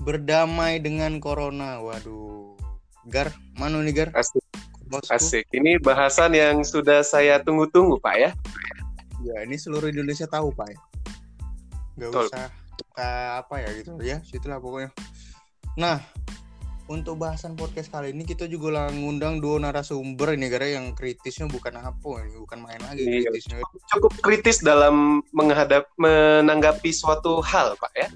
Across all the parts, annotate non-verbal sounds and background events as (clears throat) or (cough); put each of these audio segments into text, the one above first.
berdamai dengan corona. Waduh. Gar, mana nih Gar? Asik. Bosku. Asik. Ini bahasan yang sudah saya tunggu-tunggu, Pak ya. Ya, ini seluruh Indonesia tahu, Pak. ya. Gak usah kayak apa ya gitu ya, situlah pokoknya. Nah, untuk bahasan podcast kali ini kita juga lah ngundang dua narasumber ini gara yang kritisnya bukan apa ini bukan main lagi Iya. kritisnya Cukup kritis dalam menghadap menanggapi suatu hal, Pak ya.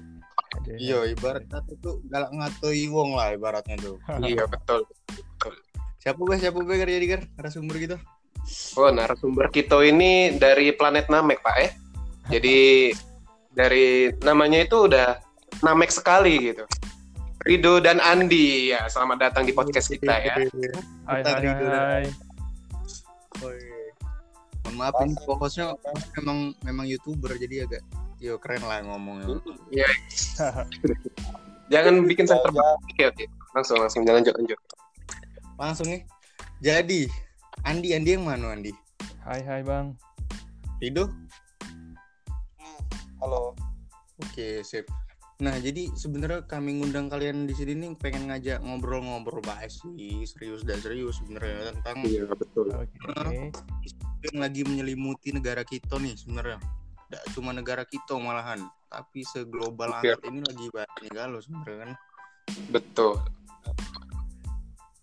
Iya ibarat kata tuh galak ngatoi wong lah ibaratnya tuh (laughs) iya, betul. siapa gue siapa gue jadi gar narasumber gitu Oh, narasumber kita ini dari planet Namek, Pak ya. Jadi dari namanya itu udah Namek sekali gitu. Rido dan Andi ya, selamat datang di podcast kita ya. Hai Kita hai Ridho. hai. Oi. mohon maaf ini hostnya memang memang youtuber jadi agak yo keren lah ngomongnya Iya. (laughs) Jangan bikin saya terbang. Oke, oke. Langsung langsung jangan lanjut lanjut. langsung nih jadi Andi Andi yang mana Andi Hai hai bang. Rido Halo. Oke, sip. Nah, jadi sebenarnya kami ngundang kalian di sini nih pengen ngajak ngobrol-ngobrol bahas sih serius dan serius sebenarnya tentang Iya, betul. Oke. yang lagi menyelimuti negara kita nih sebenarnya. Tidak cuma negara kita malahan, tapi seglobal Iya. angkat ini lagi banyak galau sebenarnya kan. Betul.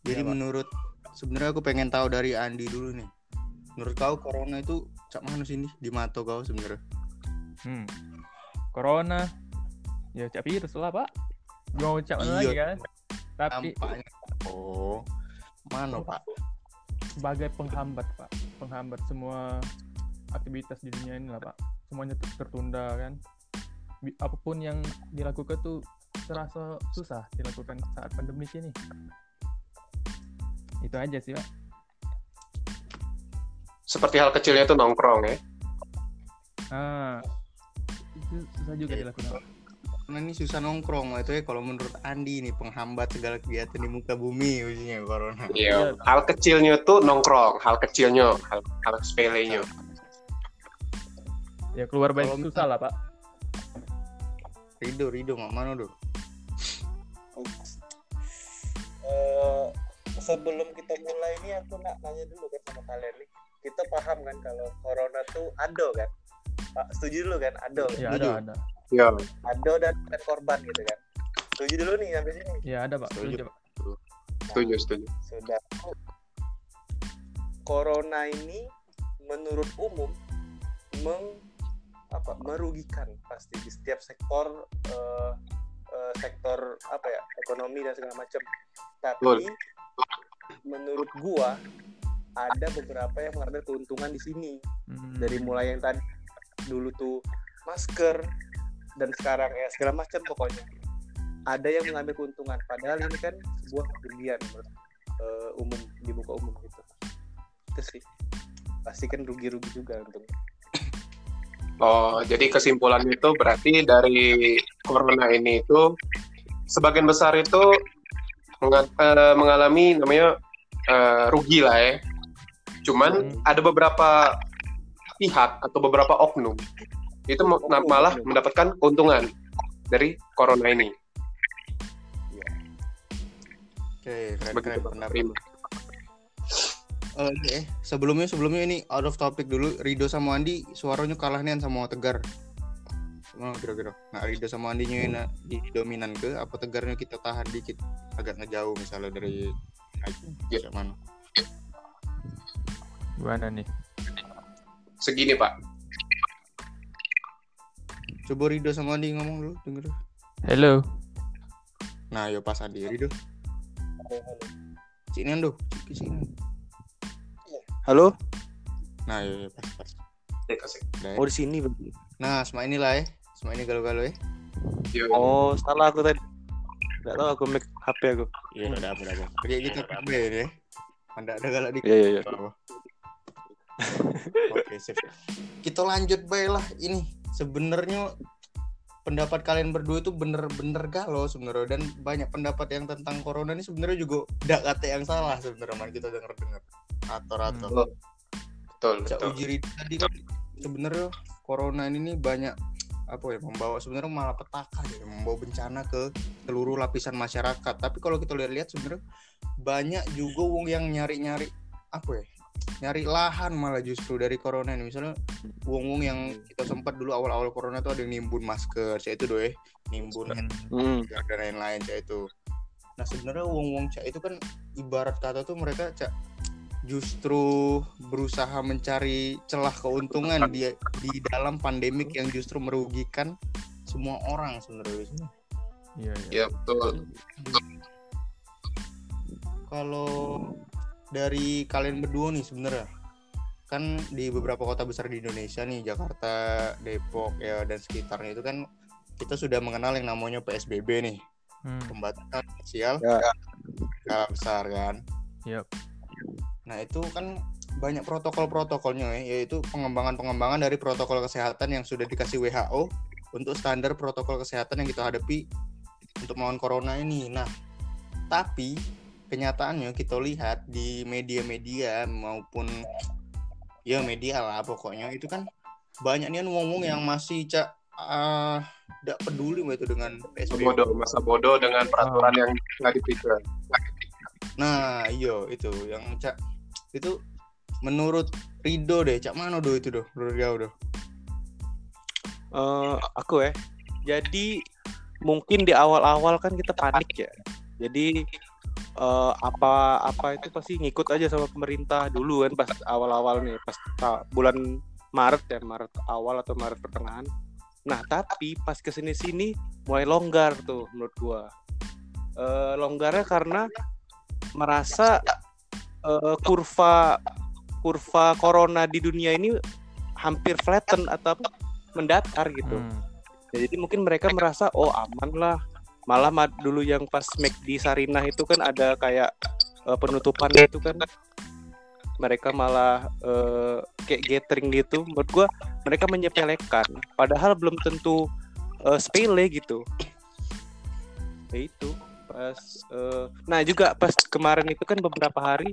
Jadi Iya, Pak. menurut sebenarnya aku pengen tahu dari Andi dulu nih. Menurut kau corona itu cak mana sih nih di mata kau sebenarnya? Hmm. Corona. Ya cak virus lah pak. Mau cak mana Iya. lagi kan? Tapi Tampaknya. Oh, mana Pak? sebagai penghambat pak, penghambat semua aktivitas di dunia ini lah pak. Semuanya ter- tertunda kan. Bi- Apa pun yang dilakukan tuh terasa susah dilakukan saat pandemi ini. Itu aja sih pak. Seperti hal kecilnya itu nongkrong ya. Ah, itu susah juga dilakukan. Karena ini susah nongkrong itu ya kalau menurut Andi nih penghambat segala kegiatan di muka bumi ujinya corona. Iya. Hal kecilnya tuh nongkrong, hal kecilnya, hal, hal sepelenya. Ya keluar banyak Kalau susah lah pak. Rido, Rido, mak mana do? Eh, sebelum kita mulai ini aku nak nanya dulu kan sama kalian nih. Kita paham kan kalau corona tuh ado kan? Pak, setuju dulu kan? Ado. Ya ada ada. Iya. Ado dan, dan korban gitu kan. Setuju dulu nih sampai sini. Ya ada pak. Setuju. Setuju, Pak. Setuju, setuju. Sudah. Corona ini menurut umum meng apa merugikan pasti di setiap sektor eh, eh, sektor apa ya ekonomi dan segala macam. Tapi Betul. menurut gua ada beberapa yang mengambil keuntungan di sini Hmm. dari mulai yang tadi dulu tuh masker dan sekarang ya segala macam pokoknya ada yang mengambil keuntungan padahal ini kan sebuah kerugian menurut eh, umum di muka umum gitu itu sih pasti kan rugi-rugi juga untuk Oh, jadi kesimpulannya itu berarti dari corona ini itu sebagian besar itu eh, mengalami namanya eh, rugi lah ya. Cuman Hmm. ada beberapa pihak atau beberapa oknum itu malah mendapatkan keuntungan dari corona ini. Oke, keren, Begitu keren Pak. Terima. Eh, Oke, sebelumnya sebelumnya ini out of topic dulu. Rido sama Andi suaranya kalah nih sama Tegar. Mana kira-kira? Nah, Rido sama Andi nya di dominan ke apa Tegarnya kita tahan dikit agak ngejauh misalnya dari Ya. ya. mana? Gimana nih? Segini Pak. Coba Rido sama Andi ngomong dulu, denger. dulu. Hello. Nah, yo pas Andi Rido. Sini Ando, ke sini. Halo Nah, yo, yo, pas pas. Asik, oh di sini berarti Nah, semua inilah ya. Semua ini galau-galau ya. Yo, oh salah aku tadi nggak tahu aku make HP aku Iya, udah apa udah apa. Kayak gitu kabeh ya. Anda ada galak dikit. iya iya iya? Oke, sip. Kita lanjut baik lah ini. Sebenarnya pendapat kalian berdua itu bener-bener galau sebenarnya dan banyak pendapat yang tentang corona ini sebenarnya juga tidak kata yang salah sebenarnya man kita denger dengar atau-atau betul, betul. Cak betul. uji Rida tadi kan sebenarnya corona ini nih banyak apa ya membawa sebenarnya malah petaka ya membawa bencana ke seluruh lapisan masyarakat tapi kalau kita lihat-lihat sebenarnya banyak juga wong yang nyari-nyari apa ya nyari lahan malah justru dari corona ini misalnya wong-wong yang kita sempat dulu awal-awal corona tuh ada yang nimbun masker saya itu eh nimbun Hmm. Hmm. dan lain-lain cak itu nah sebenarnya wong-wong cak itu kan ibarat kata tuh mereka cak justru berusaha mencari celah keuntungan di di dalam pandemik yang justru merugikan semua orang sebenarnya Iya, iya. Ya betul. kalau dari kalian berdua nih sebenarnya kan di beberapa kota besar di Indonesia nih Jakarta, Depok ya dan sekitarnya itu kan kita sudah mengenal yang namanya PSBB nih Hmm. pembatasan sosial Ya. skala besar kan. Yap. Nah itu kan banyak protokol-protokolnya ya, yaitu pengembangan-pengembangan dari protokol kesehatan yang sudah dikasih WHO untuk standar protokol kesehatan yang kita hadapi untuk melawan corona ini. Nah, tapi kenyataannya kita lihat di media-media maupun ya media lah pokoknya itu kan banyak nih ngomong yang masih cak ah tidak peduli itu dengan PSBB. bodoh masa bodoh dengan peraturan yang nggak dipikir Nah, iyo itu yang cak itu menurut Rido deh, cak mana do itu do, menurut kau do? Eh, aku ya. Jadi mungkin di awal-awal kan kita panik ya. Jadi eh, apa apa itu pasti ngikut aja sama pemerintah dulu kan pas awal-awal nih, pas bulan Maret ya, Maret awal atau Maret pertengahan. Nah, tapi pas ke sini-sini mulai longgar tuh menurut gua. Eh, longgarnya karena merasa eh, kurva kurva corona di dunia ini hampir flatten atau apa, mendatar gitu. Hmm. Ya, jadi mungkin mereka merasa oh aman lah. Malah ma- dulu yang pas di Sarinah itu kan ada kayak eh, penutupan itu kan mereka malah eh, kayak gathering gitu. Menurut gua mereka menyepelekan padahal belum tentu eh, sepele gitu. Ya itu pas eh, nah juga pas kemarin itu kan beberapa hari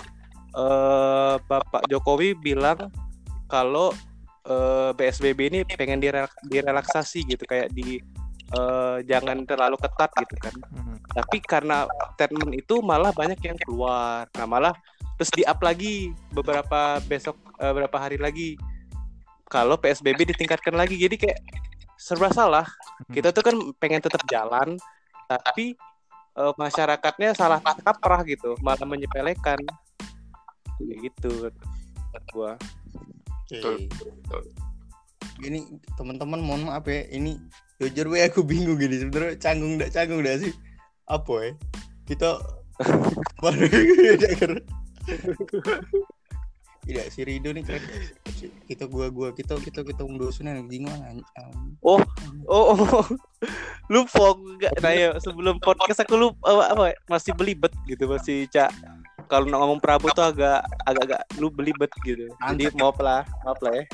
eh, Bapak Jokowi bilang kalau eh, PSBB ini pengen direl- direlaksasi gitu kayak di eh, jangan terlalu ketat gitu kan. Hmm. Tapi karena statement itu malah banyak yang keluar. Nah, malah terus di-up lagi beberapa besok eh, beberapa hari lagi kalau PSBB ditingkatkan lagi. Jadi kayak serba salah. Kita tuh kan pengen tetap jalan tapi masyarakatnya salah kaprah gitu, malah menyepelekan. Kayak gitu menurut gua. Betul, betul. Gini teman-teman mohon maaf ya, ini jujur gue aku bingung gini sebenarnya canggung ndak canggung ndak sih? Apa ya? Kita. (laughs) Tidak si Rido nih keren. Kita gua gua kita kita kita ungdosun yang bingung Oh, oh, oh. lupa enggak nah ya sebelum podcast aku lupa apa, apa ya, masih belibet gitu masih cak kalau nak ngomong Prabu tuh agak agak agak lu belibet gitu jadi maaf lah maaf lah ya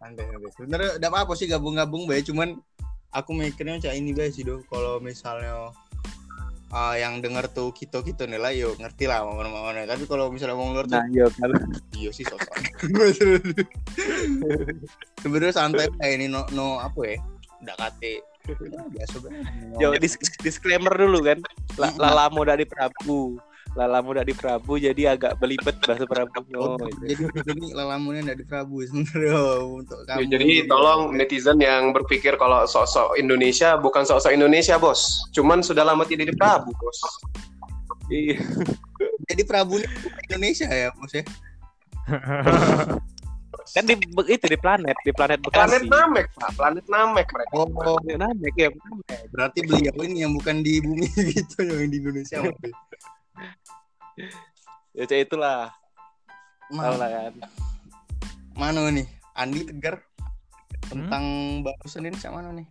Santai. Sebenarnya enggak apa-apa sih gabung-gabung bae, cuman aku mikirnya cak ini bae sih do. Kalau misalnya ah, yang denger tuh kita kita nih lah, yuk ngerti lah mau mau Tapi kalau misalnya mau tuh, nah iya kan iya sih sosok. (laughs) Sebenarnya santai kayak ini no, no apa ya? Enggak kate. Ya, biasa banget. yo dis- disclaimer dulu kan La- lala muda di Prabu lala muda di Prabu jadi agak belibet bahasa Prabu Oh, oh, itu. jadi ini lelamunnya dari Prabu sebenarnya untuk Ya, kamu. jadi tolong netizen yang berpikir kalau sosok Indonesia bukan sosok Indonesia bos, cuman sudah lama tidak di Prabu bos. Iya. jadi Prabu ini Indonesia ya, Bos ya. (laughs) kan di itu di planet di planet Planet Bekasi Namek pak, planet Namek mereka. Oh, Planet Namek ya Namek. berarti beliau ini yang bukan di bumi (laughs) gitu yang di Indonesia. Ya Cak, itulah tahu Mana, lah kan mana nih? Andi Tegar tentang barusan ini sama mana nih?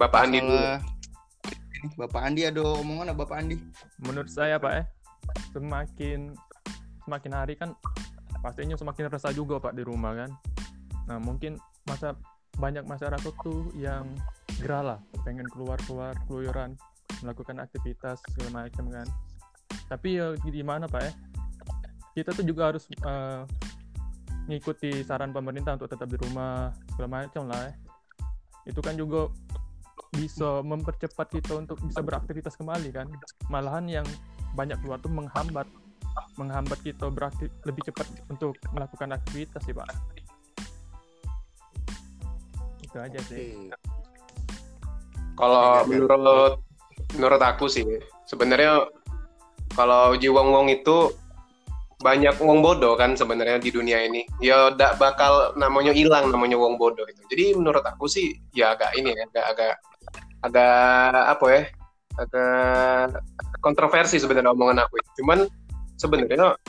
Bapak Andi dulu. Bapak Andi ada omongan apa Bapak Andi? menurut saya pak eh semakin semakin hari kan pastinya semakin resah juga pak di rumah kan nah mungkin masa banyak masyarakat tuh yang gerah lah pengen keluar keluar keluyuran melakukan aktivitas segala macam kan tapi ya gimana pak eh kita tuh juga harus eh, ngikuti saran pemerintah untuk tetap di rumah segala macam lah eh itu kan juga bisa mempercepat kita untuk bisa beraktivitas kembali kan? Malahan yang banyak keluar tuh menghambat menghambat kita beraktif lebih cepat untuk melakukan aktivitas sih pak. Itu aja sih. Kalau menurut menurut aku sih sebenarnya kalau uji wong itu banyak wong bodoh kan sebenarnya di dunia ini. Ya tidak bakal namanya hilang namanya wong bodoh itu. Jadi menurut aku sih ya agak ini ya, agak agak agak apa ya? Agak kontroversi sebenarnya omongan aku. itu. Cuman sebenarnya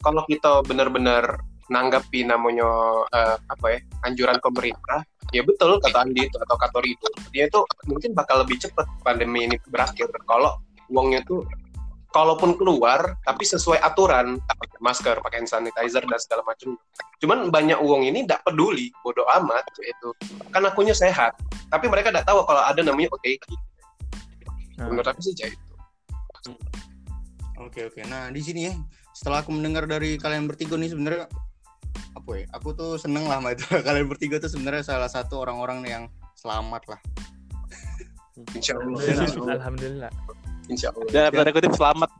kalau kita benar-benar nanggapi namanya eh, apa ya anjuran pemerintah ya betul kata Andi itu atau kata Rido dia itu mungkin bakal lebih cepat pandemi ini berakhir kalau uangnya tuh kalaupun keluar tapi sesuai aturan pakai masker pakai hand sanitizer dan segala macam cuman banyak uang ini tidak peduli bodoh amat itu kan akunya sehat tapi mereka tidak tahu kalau ada namanya OTG Nah, menurut aku sih itu Oke oke. Nah di sini ya, setelah aku mendengar dari kalian bertiga nih sebenarnya apa ya? Aku tuh seneng lah sama (laughs) itu. kalian bertiga tuh sebenarnya salah satu orang-orang yang selamat lah. insya Allah alhamdulillah, insya Allah. Dan tanda kutip selamat.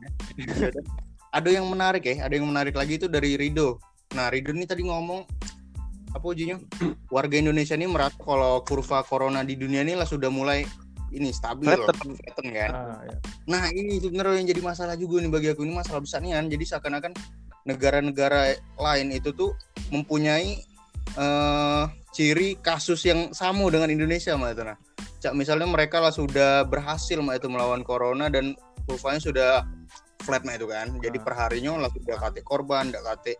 (laughs) Ada yang menarik ya, ada yang menarik lagi itu dari Rido. Nah Rido ini tadi ngomong apa ujinya? (clears throat) Warga Indonesia ini merasa kalau kurva corona di dunia ini lah sudah mulai ini stabil, Flatten. flatten kan. Ah, ya. Nah ini sebenarnya yang jadi masalah juga nih bagi aku ini masalah besar nih kan. Jadi seakan-akan negara-negara lain itu tuh mempunyai eh, ciri kasus yang sama dengan Indonesia mbak itu nah. Cak misalnya mereka lah sudah berhasil mbak itu melawan corona dan kurvanya sudah flat mbak itu kan. Jadi Ah. perharinya lah sudah kate korban, tidak kate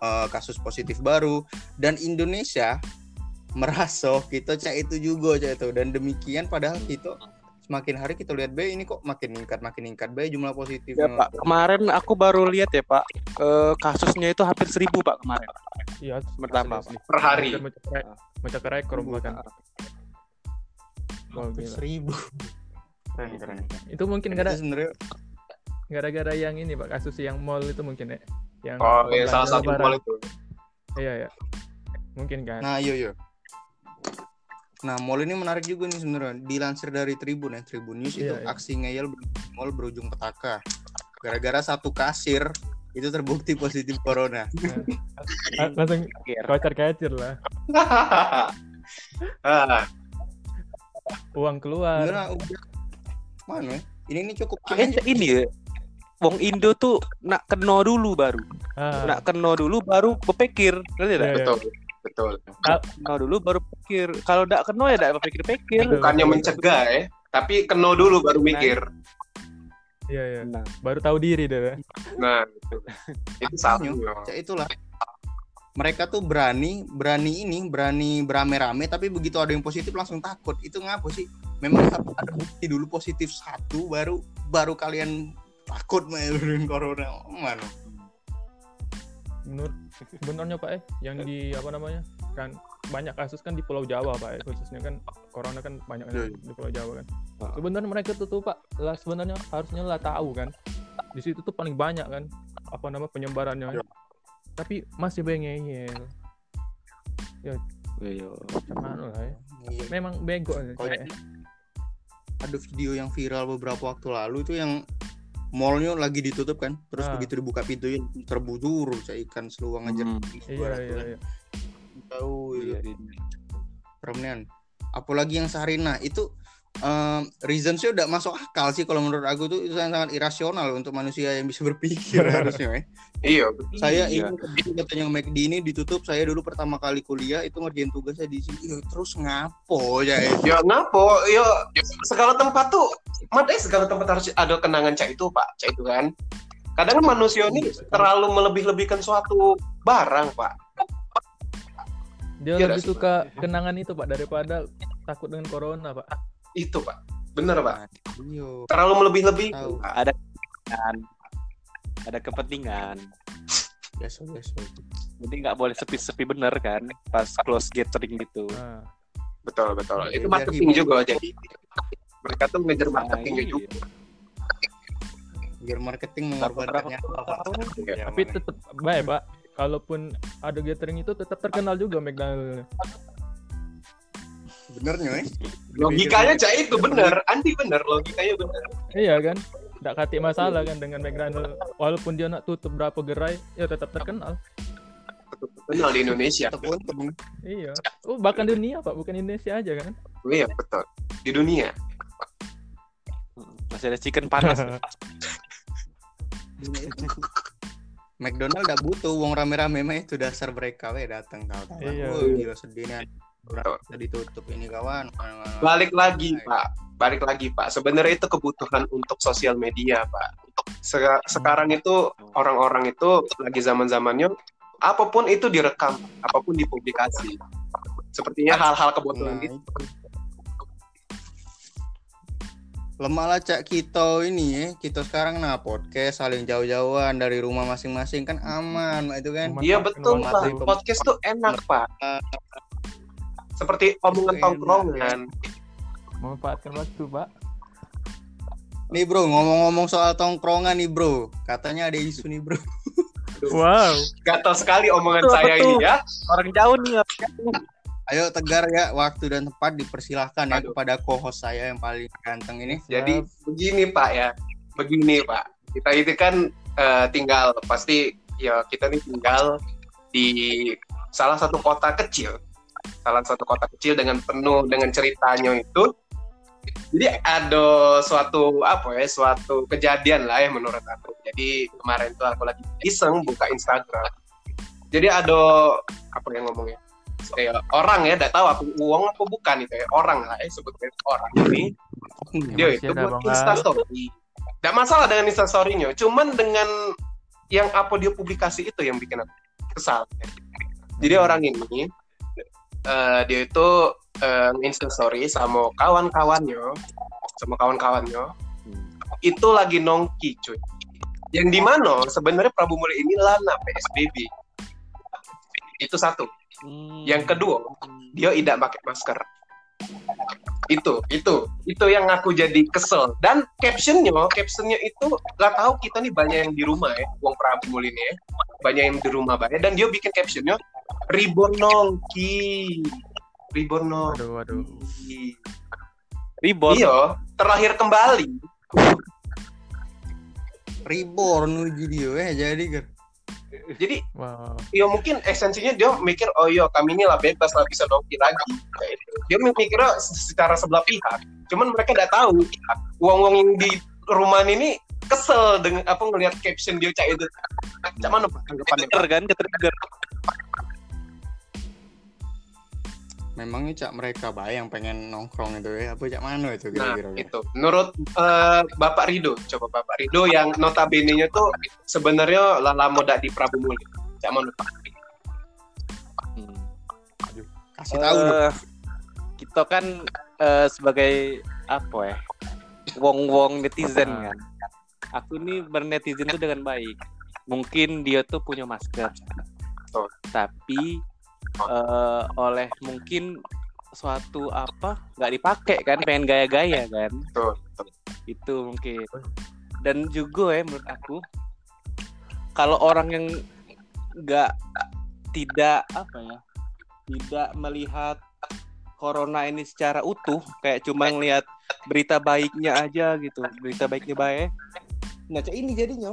eh, kasus positif baru dan Indonesia merasa kita cak itu juga cak itu dan demikian padahal kita semakin hari kita lihat bayi ini kok makin meningkat makin meningkat bayi jumlah Ya positifnya Pak, kemarin aku baru lihat ya Pak, eh, kasusnya itu hampir seribu Pak kemarin. Iya, asli. per hari mencapai mencapai rekor bahkan. Gila. seribu keren keren Itu mungkin gara sebenarnya gara-gara yang ini Pak, kasus yang mall itu mungkin ya. Yang oh ya salah satu mall itu Iya, ya. Mungkin kan. nah iya iya nah mall ini menarik juga nih sebenarnya dilansir dari Tribun ya Tribun News itu Iya, iya. aksi ngeyel mall berujung petaka gara-gara satu kasir itu terbukti positif corona (laughs) (laughs) Ah, langsung kocar-kacir lah. Uang keluar. Beneran, udah. mana ya? ini ini cukup Kayaknya ini ya. Wong Indo tuh nak keno dulu baru. Ah, Nak keno dulu baru berpikir. Ngerti Iya, tak? iya. betul betul Keno dulu baru pikir. Kalau ndak keno ya ndak berpikir-pikir. Betul. bukannya mencegah ya tapi keno dulu baru mikir Iya, iya. Nah, Baru tahu diri deh. nah itu itu salah Ya itulah. Mereka tuh berani, berani ini, berani berame-rame, tapi begitu ada yang positif langsung takut. Itu ngapa sih? Memang harus ada bukti dulu positif satu, baru baru kalian takut dengan corona. Mana? Menurut sebenarnya Pak eh yang di apa namanya? Kan banyak kasus kan di Pulau Jawa Pak eh. khususnya kan corona kan banyak Iya, iya. di Pulau Jawa kan. Ah. Sebenarnya mereka tuh tuh Pak lah sebenarnya harusnya lah tahu kan. Di situ tuh paling banyak kan apa nama penyebarannya. Iya. Tapi masih bengeyel. iya. Macam mana lah ya. Iya. Memang bego ya. Ada video yang viral beberapa waktu lalu itu yang mallnya lagi ditutup kan, terus Ah. begitu dibuka pintunya terbujur saya ikan seluang aja. Hmm. Iya, iya, iya. Tahu itu. Iya, iya. Permainan. Apalagi yang sehari nah itu um, reasonsnya udah masuk akal sih kalau menurut aku tuh itu sangat, sangat irasional untuk manusia yang bisa berpikir (laughs) harusnya. eh. iya Saya Iya. ini katanya McD ini ditutup. Saya dulu pertama kali kuliah itu ngerjain tugasnya di sini. Ih, terus ngapo ya? eh? ya ngapo ya segala tempat tuh mana segala tempat harus ada kenangan cak itu pak cak itu kan kadang manusia ini terlalu melebih-lebihkan suatu barang pak Dia Iya, lebih suka kenangan itu Pak daripada takut dengan corona Pak. Itu pak bener pak Iya. terlalu melebih-lebih Tahu. Ada kepentingan. Ada kepentingan. Biasa biasa. Jadi nggak boleh sepi-sepi bener kan pas close gathering gitu. Nah, betul betul itu Biar marketing hibur. juga jadi mereka tuh ngejar marketingnya iya. juga Biar marketing mengorbankannya? Iya. tapi tetap baik Pak. Kalaupun ada gathering itu tetap terkenal juga McDonald. Sebenarnya eh. Logikanya cak itu bener, Andi bener, logikanya bener. Iya kan? Tidak katik masalah kan dengan McDonald. Walaupun dia nak tutup berapa gerai, ya tetap terkenal. Kenal di Indonesia. Tetap untung. Iya. Oh, bahkan dunia Pak, bukan Indonesia aja kan? Iya betul. Di dunia. Masih ada chicken panas. (laughs) McDonald gak butuh uang rame-rame mah itu dasar mereka we datang tahu tahu. Iya. Oh, gila sedihnya. Udah ditutup ini kawan. Balik lagi Pak, balik lagi Pak. Sebenarnya itu kebutuhan untuk sosial media Pak. Untuk seka- sekarang itu orang-orang itu lagi zaman zamannya apa pun itu direkam, apa pun dipublikasi. Sepertinya hal-hal kebutuhan Nah, itu. itu. Lemah lah cak kita ini ya. Kita sekarang nah podcast saling jauh-jauhan dari rumah masing-masing kan aman itu kan. Iya betul. Pak. Podcast tuh enak Pak. Seperti omongan tongkrongan. Memanfaatkan waktu, Pak. Nih bro ngomong-ngomong soal tongkrongan nih bro. Katanya ada isu nih bro. (laughs) Wow. Gatal sekali omongan Betul, saya betul. ini ya. Orang jauh nih. Ayo tegar ya waktu dan tempat dipersilahkan ya Aduh. kepada co-host saya yang paling ganteng ini. Jadi begini Pak ya, begini Pak. Kita itu kan eh, tinggal pasti ya kita nih tinggal di salah satu kota kecil, salah satu kota kecil dengan penuh dengan ceritanya itu. Jadi ada suatu apa ya, suatu kejadian lah ya menurut aku. Jadi kemarin tuh aku lagi iseng buka Instagram. Jadi ada apa yang ngomongnya? Kayak orang ya, tidak tahu aku uang apa bukan itu ya orang lah ya sebutnya orang ini dia masih itu ada, buat instastory. Tidak masalah dengan instastorynya, cuman dengan yang apa dia publikasi itu yang bikin aku kesal. Jadi Hmm. orang ini eh, dia itu eh, instastory sama kawan-kawannya, sama kawan-kawannya itu lagi nongki cuy. Yang di mana sebenarnya Prabu Mulya ini lana PSBB. Itu satu. Hmm. Yang kedua, dia tidak pakai masker. Itu, itu, itu yang aku jadi kesel. Dan captionnya, captionnya itu nggak tahu kita nih banyak yang di rumah ya, uang Prabu ini ya, banyak yang di rumah banyak. Dan dia bikin captionnya Ribon nongki, Ribon nongki. Waduh, waduh. Ribon. Iya, terakhir kembali. Reborn uji dia eh jadi kan. Jadi Wow. ya mungkin esensinya dia mikir oh iya kami ini lah bebas lah bisa nongki lagi dia mikirnya secara sebelah pihak cuman mereka nggak tahu uang-uang yang di rumah ini kesel dengan apa ngelihat caption dia cak itu cak mana tanggapannya kan, ketrigger. Memangnya cak mereka bayang pengen nongkrong itu ya apa cak mana itu nah kira-kira? itu menurut eh, Bapak Rido coba Bapak Rido yang notabene nya tuh sebenarnya lala moda di Prabu Mulya cak mana Pak? Hmm. Kasih tahu dong. Eh, kita kan eh, sebagai apa ya wong-wong netizen Ah. kan aku nih bernetizen tuh dengan baik mungkin dia tuh punya masker Betul. tapi eh, oleh mungkin suatu apa nggak dipakai kan pengen gaya-gaya kan? Betul, betul. itu mungkin. Dan juga ya menurut aku kalau orang yang nggak tidak apa ya tidak melihat corona ini secara utuh kayak cuma ngelihat berita baiknya aja gitu berita baiknya baik nah Cak, ini jadinya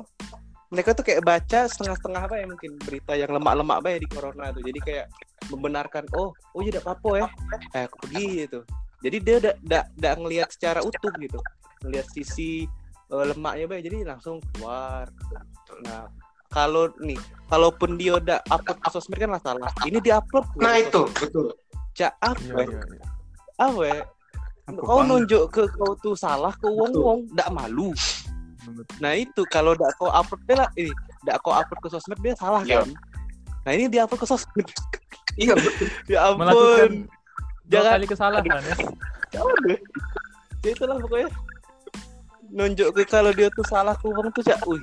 mereka tuh kayak baca setengah-setengah apa ya mungkin berita yang lemak-lemak baik di corona tuh. Jadi kayak membenarkan oh oh ya apa-apa ya. Eh aku pergi gitu. Jadi dia udah udah udah ngelihat secara utuh gitu. Ngelihat sisi eh, lemaknya baik jadi langsung keluar. Nah kalau nih kalaupun dia udah upload ke sosmed kan lah salah. Ini diupload nah itu betul. Cak apa? Ya? apa ya? Apa? Kau nunjuk ke kau tuh salah ke wong wong ndak malu nah itu kalau ndak kau upload dia lah ini ndak kau upload ke sosmed dia salah Iya. kan nah ini dia upload ke sosmed (laughs) iya betul ya Melakukan ampun dua Jangan- kali kesalahan ya. Jangan deh. Ya itulah pokoknya. Nunjuk ke kalau dia tuh salah ke wong tuh cak. Wih.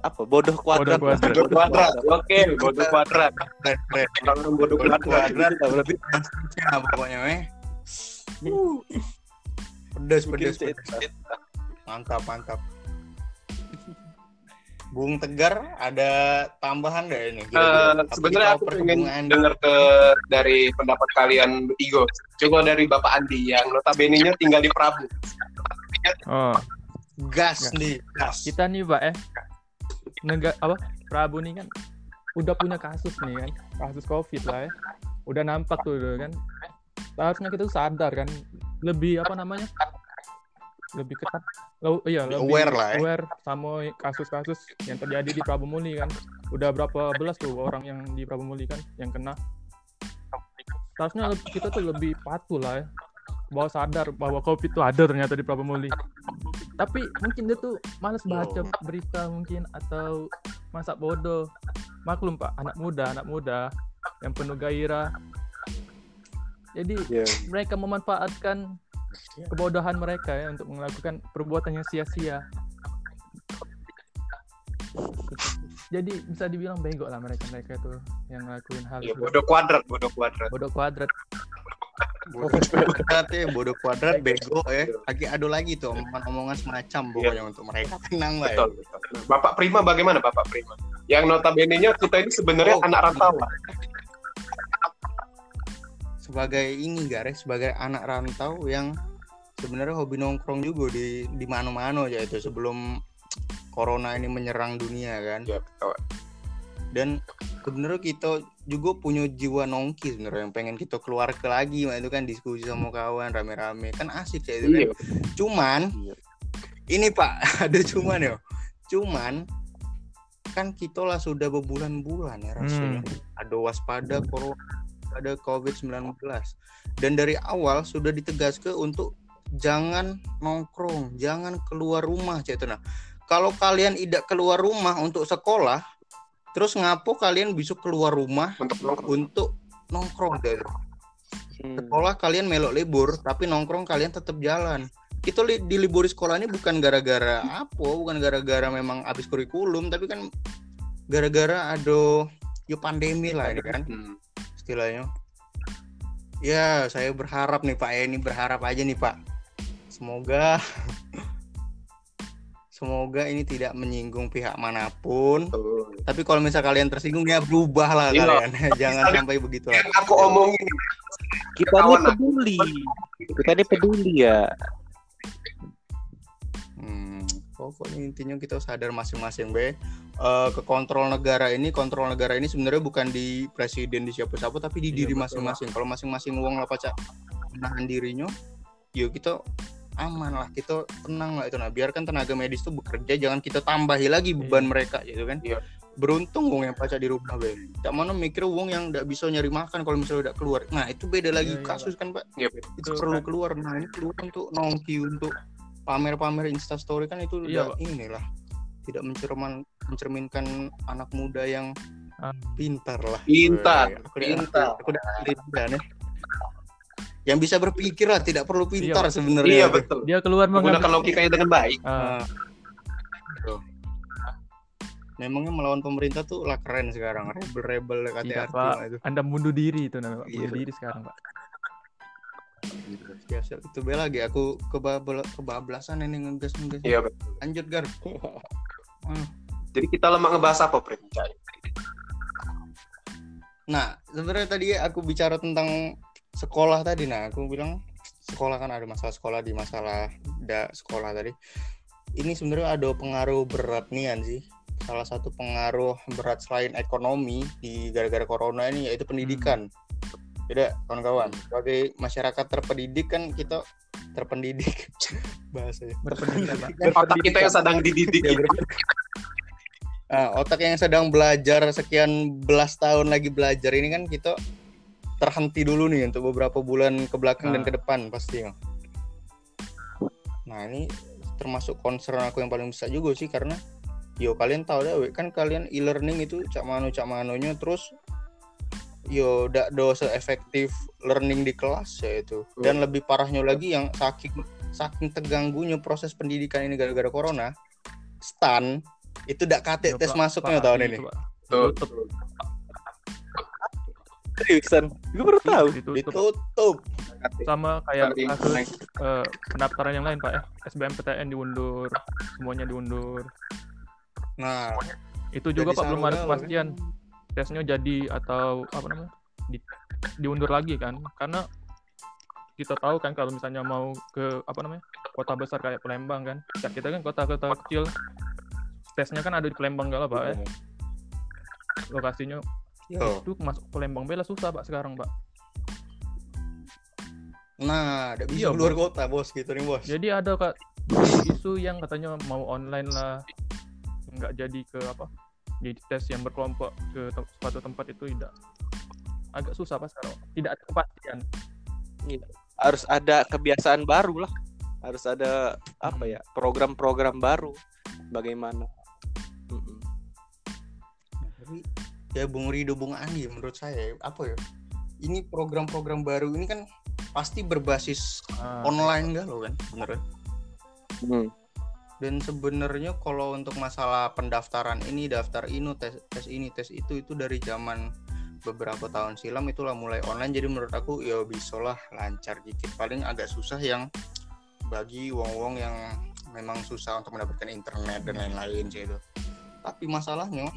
Apa bodoh kuadrat. Bodoh kuadrat. bodoh kuadrat oke bodoh kuadrat orang bodoh kuadrat berarti. (laughs) Pokoknya meh. Pedes, pedes, pedes. Mantap, mantap. Bung Tegar ada tambahan nggak ini? Eh, Kira-kira? Apa sebenarnya aku pengen dengar ke dari pendapat kalian bertiga. Coba dari Bapak Andi yang notabene-nya tinggal di Prabu. Oh, gas Nggak. nih, gas. kita nih Pak eh negara apa Prabu nih kan udah punya kasus nih kan kasus covid lah ya udah nampak tuh kan seharusnya kita tuh sadar kan lebih apa namanya lebih ketat. Lo iya Lebih aware lah ya. aware sama kasus-kasus yang terjadi di Prabu Muli kan. Udah berapa belas tuh orang yang di Prabu Muli kan yang kena. Seharusnya kita tuh lebih patuh lah ya. Bahwa sadar bahwa covid itu ada ternyata di Prabu Muli. Tapi mungkin dia tuh males baca berita mungkin atau masa bodoh. Maklum pak anak muda anak muda yang penuh gairah. Jadi Iya. mereka memanfaatkan kebodohan mereka ya untuk melakukan perbuatan yang sia-sia jadi bisa dibilang bego lah mereka mereka itu yang ngelakuin hal Ya, itu bodoh kuadrat, bodoh kuadrat. bodoh kuadrat bodoh kuadrat ya bodoh kuadrat bego ya lagi ada lagi tuh omongan-omongan semacam pokoknya untuk mereka tenang lah ya. Betul, betul. Bapak Prima bagaimana Bapak Prima? Yang notabene-nya kita ini sebenarnya Oh, anak rantauan. Sebagai ini Gares sebagai anak rantau yang sebenarnya hobi nongkrong juga di di mana-mana aja itu sebelum corona ini menyerang dunia kan? Ya, betul. dan sebenarnya kita juga punya jiwa nongki sebenarnya yang pengen kita keluar ke lagi itu kan diskusi sama kawan rame-rame. Kan asik ya itu kan Iya. cuman Iya. ini pak (laughs) ada cuman ya cuman kan kita lah sudah berbulan-bulan ya rasanya. Ada waspada corona ada covid-19 dan dari awal sudah ditegaskan untuk jangan nongkrong jangan keluar rumah cek itu nah kalau kalian tidak keluar rumah untuk sekolah terus ngapo kalian bisa keluar rumah Untuk nongkrong. untuk nongkrong Hmm. sekolah kalian melok libur tapi nongkrong kalian tetap jalan kita li- di libur sekolah ini bukan gara-gara apa bukan gara-gara memang habis kurikulum tapi kan gara-gara ada yo pandemi lah ini kan Hmm. Istilahnya. Ya saya berharap nih pak. Ya ini berharap aja nih pak. Semoga (laughs) semoga ini tidak menyinggung pihak mana pun. Betul. tapi kalau misal kalian tersinggung ya berubah lah Iya. kalian. (laughs) Jangan sampai begitu Yang aku omongin kita ini peduli. Kita ini peduli ya pokoknya intinya kita sadar masing-masing be. Eh, ke kontrol negara ini, kontrol negara ini sebenarnya bukan di presiden di siapa-siapa, tapi di Iya, diri masing-masing. Kalau masing-masing uang lah pacak menahan dirinya, yuk kita aman lah, kita tenang lah itu. Nah, biarkan tenaga medis itu bekerja, jangan kita tambahi lagi beban mereka, gitu kan? Iya. Beruntung uang yang pacak di rumah be. Tak mana mikir uang yang tidak bisa nyari makan kalau misalnya udah keluar. Nah, itu beda lagi Iya, iya, kasus kan pak itu perlu kan? keluar nah ini keluar untuk nongki untuk pamer-pamer instastory kan itu Iya, udah inilah tidak mencerman mencerminkan anak muda yang Ah. pintar lah Pintar, Weh, aku udah- pintar. aku udah nih yang bisa berpikir lah tidak perlu pintar Iya, sebenarnya Iya betul. dia keluar Menggunakan logikanya dengan baik. Ah. Tuh. memangnya melawan pemerintah tuh lah keren sekarang rebel-rebel tidak KTRT pak itu anda bunuh diri itu namanya Pak. bunuh Iya. diri sekarang pak biasa itu be lagi aku kebabel kebablasan ini ngegas ngegas Iya betul. lanjut gar (laughs) Hmm. Jadi kita lemah ngebahas apa? Cai? Nah, sebenarnya tadi aku bicara tentang sekolah tadi. Nah, aku bilang sekolah kan ada masalah sekolah di masalah da sekolah tadi. Ini sebenarnya ada pengaruh berat nih kan sih. Salah satu pengaruh berat selain ekonomi di gara-gara corona ini yaitu pendidikan. Tidak, kawan-kawan. Sebagai masyarakat terpendidik kan kita terpendidik (laughs) bahasanya. berpendidikan pak Otak kita yang sedang dididik. Ya, Nah, (laughs) otak yang sedang belajar sekian belas tahun lagi belajar ini kan kita terhenti dulu nih untuk beberapa bulan ke belakang dan Ah. ke depan pasti. Nah, ini termasuk concern aku yang paling besar juga sih karena yo kalian tahu deh kan kalian e-learning itu cak mano cak manonya terus yo dak do efektif learning di kelas ya itu. Dan lebih parahnya lagi yang saking saking terganggunya proses pendidikan ini gara-gara corona stan itu dak kate Ya, tes Pak. masuknya Pak, tahun itu, ini. Seriusan? Gue baru tahu. Ditutup. ditutup. Sama kayak kasus eh, pendaftaran yang lain pak ya. SBMPTN diundur semuanya diundur. Nah, Itu juga Pak belum ada kepastian tesnya jadi atau apa namanya? Di, diundur lagi kan. Karena kita tahu kan kalau misalnya mau ke apa namanya? kota besar kayak Palembang kan. Kan kita kan kota-kota kecil tesnya kan ada di Palembang gak lah Pak ya. Lokasinya tuh. itu masuk Palembang bela susah Pak sekarang Pak. Nah, ada Iya, bisa keluar kota, Bos, gitu nih, Bos. Jadi ada kak isu yang katanya mau online lah, nggak jadi ke apa? Jadi tes yang berkelompok ke te- suatu tempat itu tidak agak susah pas sekarang. Tidak ada kepastian. harus ada kebiasaan baru lah harus ada apa ya program-program baru bagaimana. Tapi ya Bung Rido, Bung Andi menurut saya apa ya? Ini program-program baru ini kan pasti berbasis Ah, online enggak lo kan, bener ya? Hmm. Dan sebenarnya kalau untuk masalah pendaftaran ini, daftar ini, tes, tes ini, tes itu itu dari zaman beberapa tahun silam itulah mulai online. Jadi menurut aku ya bisa lah lancar dikit. Paling agak susah yang bagi wong-wong yang memang susah untuk mendapatkan internet dan lain-lain sih itu. Tapi masalahnya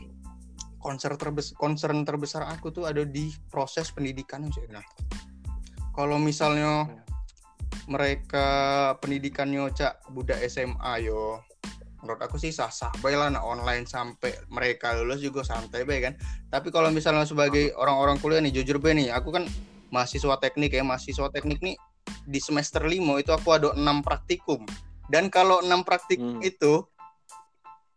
concern terbesar concern terbesar aku tuh ada di proses pendidikan sih. Nah, kalau misalnya mereka pendidikannya cak budak SMA yo menurut aku sih sah sah baik lah nah online sampai mereka lulus juga santai baik kan tapi kalau misalnya sebagai orang-orang kuliah nih jujur be nih aku kan mahasiswa teknik ya mahasiswa teknik nih di semester 5 itu aku ada enam praktikum dan kalau enam praktikum Hmm. itu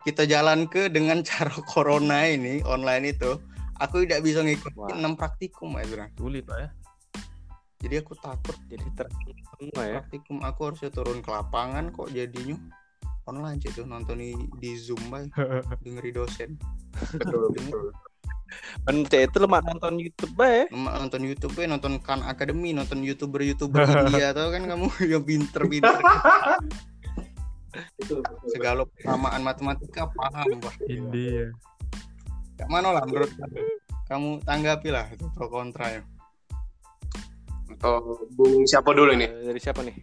kita jalan ke dengan (laughs) cara corona ini online itu aku tidak bisa Wah. ngikutin enam praktikum ya sulit Pak ya. Jadi aku takut jadi ter semua ya. praktikum aku harusnya turun ke lapangan kok jadinya. Online sih tuh nonton di, di zoom bay (laughs) dengeri dosen. Betul betul. Itu lemah nonton YouTube ya Emak nonton YouTube ya nonton Khan Academy nonton youtuber youtuber India (laughs) tau kan kamu? (laughs) Yang pinter pinter betul, betul. segala persamaan matematika paham bah India. Gak mana lah menurut kamu kamu? Tanggapi lah itu pro kontra ya Untuk Bung siapa dulu nih Eh, dari siapa nih?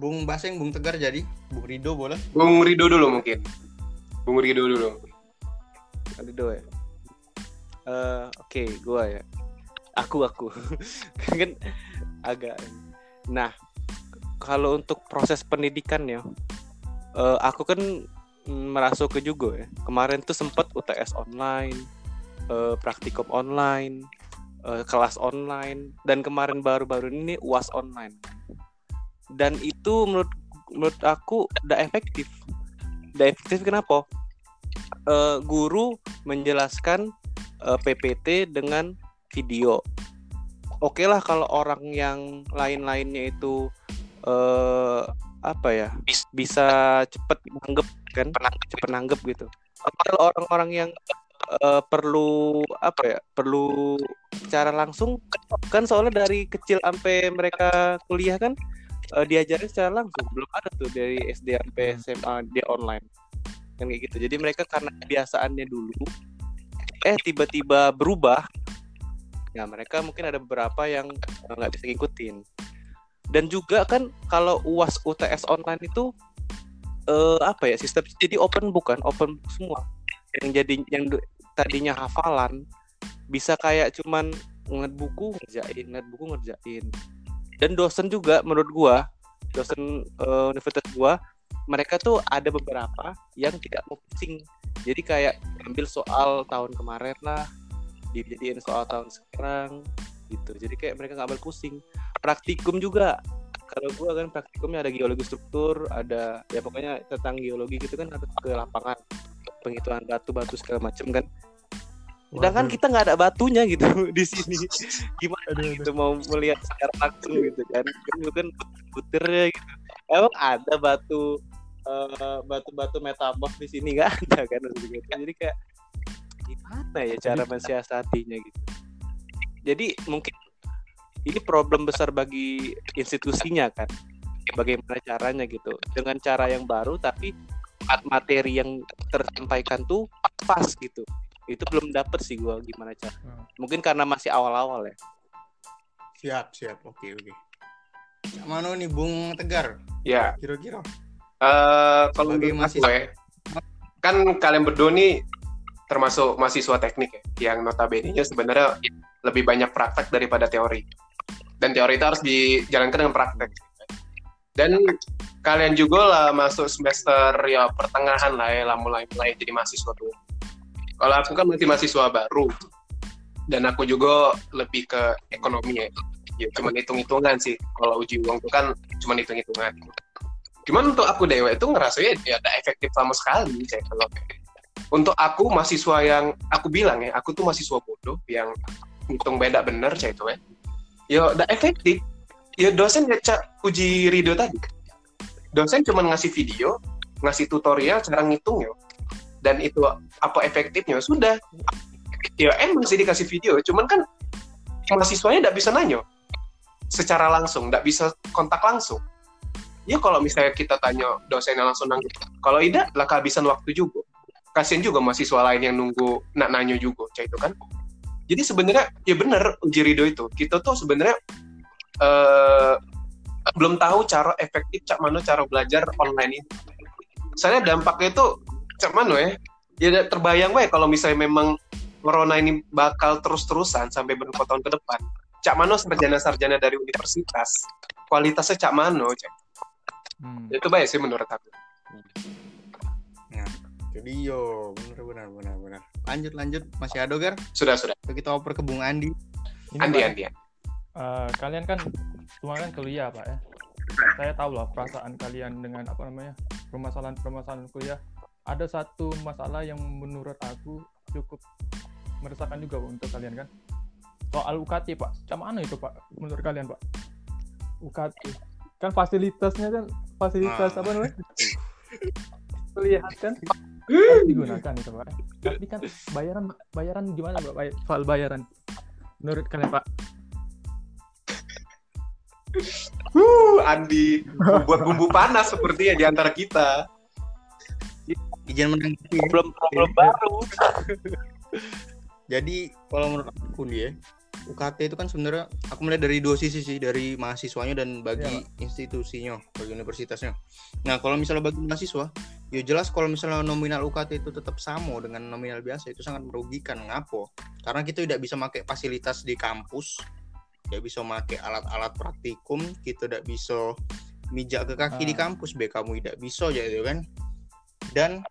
Bung Baseng Bung Tegar jadi Bung Rido boleh. Bung Rido dulu mungkin. Bung Rido dulu. Rido ya? Eh, oke gua ya. Aku aku. (laughs) Kan agak nah kalau untuk proses pendidikannya eh, aku kan merasuk ke juga ya. Kemarin tuh sempat UTS online eh, praktikum online eh, kelas online. Dan kemarin baru-baru ini uas online. Dan itu menurut menurut aku udah efektif. Udah efektif kenapa? Eh, guru menjelaskan eh, PPT dengan video. Oke lah kalau orang yang lain-lainnya itu eh apa ya bis- bisa cepet nanggep kan? Cepet nanggep gitu. Kalau orang-orang yang eh, perlu apa ya perlu secara langsung. Kan soalnya dari kecil sampai mereka kuliah kan eh, diajarin secara langsung. Belum ada tuh dari SD sampai SMA dia online. Kan kayak gitu. Jadi mereka karena kebiasaannya dulu eh tiba-tiba berubah ya mereka mungkin ada beberapa yang eh, nggak bisa ngikutin. Dan juga kan kalau uas UTS online itu eh, apa ya sistem jadi open book kan open semua yang jadi yang tadinya hafalan bisa kayak cuman ngeliat buku ngerjain ngeliat buku ngerjain. Dan dosen juga menurut gua dosen eh, universitas gua mereka tuh ada beberapa yang tidak mau pusing. Jadi kayak ambil soal tahun kemarin lah dijadiin soal tahun sekarang gitu. Jadi kayak mereka nggak ambil pusing praktikum juga kalau gua kan praktikumnya ada geologi struktur ada ya pokoknya tentang geologi gitu kan harus ke lapangan penghitungan batu-batu segala macam kan? Sedangkan Waduh. kita nggak ada batunya gitu (laughs) di sini. (laughs) Gimana Aduh, aduh. gitu mau melihat secara langsung gitu kan? Kan kan butirnya gitu. Emang ada batu eh, batu-batu metamorf di sini? Nggak ada kan? Gitu. jadi kayak gimana ya cara mensiasatinya gitu? Jadi mungkin ini problem besar bagi institusinya kan? Bagaimana caranya gitu? Dengan cara yang baru tapi mat- materi yang tersampaikan tuh pas gitu itu belum dapet sih gua gimana cara Hmm. mungkin karena masih awal-awal ya siap siap oke oke Yang mana nih Bung Tegar ya kira-kira eh kalau mahasiswa. ya kan kalian berdua nih termasuk mahasiswa teknik ya, yang notabene-nya sebenarnya lebih banyak praktek daripada teori. Dan teori itu harus dijalankan dengan praktek. Dan kalian juga lah masuk semester ya pertengahan lah ya, lah mulai mulai jadi mahasiswa tuh. Kalau aku kan masih mahasiswa baru, dan aku juga lebih ke ekonomi ya. Ya cuma hitung-hitungan sih. Kalau uji uang itu kan cuma hitung-hitungan. Cuman untuk aku dewa itu ngerasanya ya ada efektif sama sekali saya kalau untuk aku mahasiswa yang aku bilang ya, aku tuh mahasiswa bodoh yang hitung beda bener saya itu ya. Ya udah efektif. Ya dosen cak uji Rido tadi. Dosen cuma ngasih video, ngasih tutorial cara ngitung ya. Dan itu apa efektifnya sudah. Ya emang sih dikasih video, cuman kan mahasiswanya tidak bisa nanya secara langsung, tidak bisa kontak langsung. Ya kalau misalnya kita tanya dosennya langsung nanggung, kalau tidak lah kehabisan waktu juga kasian juga mahasiswa lain yang nunggu nak nanyo juga cah itu kan jadi sebenarnya ya benar uji rido itu kita tuh sebenarnya uh, belum tahu cara efektif cak mano cara belajar online ini. Saya dampaknya itu cak mano ya ya terbayang gue kalau misalnya memang corona ini bakal terus-terusan sampai beberapa tahun ke depan. Cak mano sarjana-sarjana dari universitas kualitasnya cak mano cak. Hmm. itu baik sih menurut aku. Jadi yo benar benar benar benar. Lanjut lanjut. Masih ada gar sudah sudah. Kita oper ke Bung Andi. Ini Andi Andi uh, kalian kan cuma kan kuliah pak ya? Saya tahu lah perasaan kalian dengan apa namanya permasalahan permasalahan kuliah. Ada satu masalah yang menurut aku cukup meresahkan juga untuk kalian kan? Soal UKT pak. Macam mana itu pak menurut kalian pak? UKT kan fasilitasnya kan fasilitas ah. apa namanya? (laughs) Kuliah kan? Harus digunakan itu pak. Tapi kan bayaran bayaran gimana pak? Soal bayaran. Menurut kalian pak Uh, Andi buat bumbu panas seperti ya di antara kita. Izin menanggapi problem problem baru. Jadi kalau menurut aku nih ya, UKT itu kan sebenarnya aku melihat dari dua sisi sih dari mahasiswanya dan bagi ya. institusinya bagi universitasnya nah kalau misalnya bagi mahasiswa ya jelas kalau misalnya nominal UKT itu tetap sama dengan nominal biasa itu sangat merugikan ngapo karena kita tidak bisa pakai fasilitas di kampus tidak bisa pakai alat-alat praktikum kita tidak bisa mijak ke kaki ah. di kampus be kamu tidak bisa ya itu kan. Dan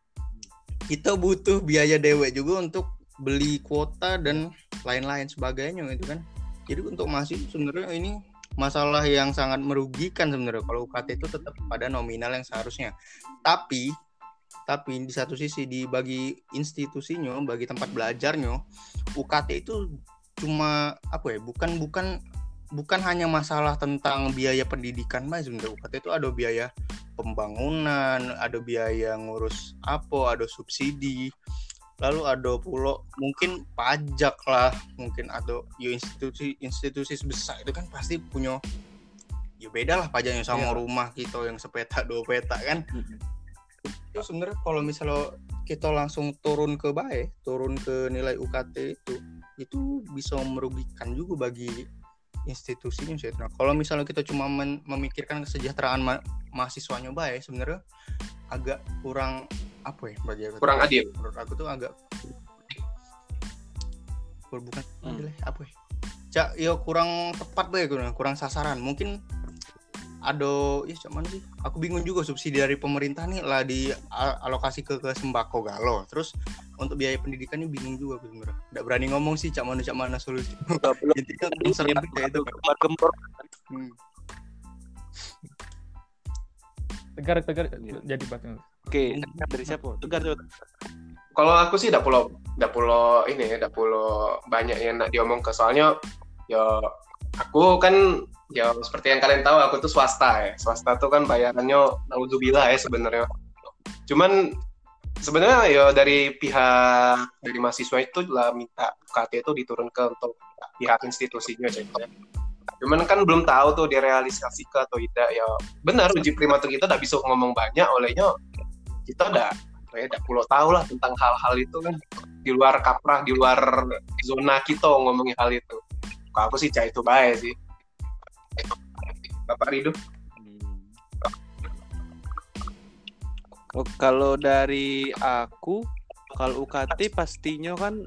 kita butuh biaya dewe juga untuk beli kuota dan lain-lain sebagainya gitu kan. Jadi untuk masih sebenarnya ini masalah yang sangat merugikan sebenarnya. Kalau UKT itu tetap pada nominal yang seharusnya. Tapi tapi di satu sisi di bagi institusinya bagi tempat belajarnya UKT itu cuma apa ya bukan bukan bukan hanya masalah tentang biaya pendidikan mas sebenarnya UKT itu ada biaya pembangunan ada biaya ngurus apa ada subsidi lalu ada pulau mungkin pajak lah mungkin atau ya institusi institusi besar itu kan pasti punya ya beda lah pajaknya sama yeah. rumah kita yang sepeta dua peta kan itu sebenarnya kalau misalnya kita langsung turun ke baik turun ke nilai UKT itu itu bisa merugikan juga bagi institusinya sih. Nah, kalau misalnya kita cuma memikirkan kesejahteraan ma mahasiswanya baik, sebenarnya agak kurang apa ya bagi aku kurang adil menurut aku tuh agak bukan hmm. adil ya, apa ya cak ya kurang tepat deh kurang sasaran mungkin ada ya cuman sih aku bingung juga subsidi dari pemerintah nih lah di alokasi ke, ke sembako galo terus untuk biaya pendidikan ini bingung juga sebenarnya. Tidak berani ngomong sih cak mana cak mana solusi. Intinya sering kayak itu gempor hmm. tegar tegar jadi batu Oke, dari siapa? Tegar coba. Kalau aku sih tidak pulau, tidak pulau ini, tidak pulau banyak yang nak diomong ke soalnya ya aku kan ya seperti yang kalian tahu aku tuh swasta ya. Swasta tuh kan bayarannya naudzubillah ya sebenarnya. Cuman sebenarnya ya dari pihak dari mahasiswa itu lah minta UKT itu diturunkan untuk pihak institusinya contohnya. Cuman kan belum tahu tuh direalisasikan atau tidak ya. Benar uji prima tuh kita tidak bisa ngomong banyak olehnya kita udah ya udah pulau tahu lah tentang hal-hal itu kan di luar kaprah di luar zona kita ngomongin hal itu kalau aku sih cah itu baik sih Bapak Rido Oh, kalau dari aku, kalau UKT pastinya kan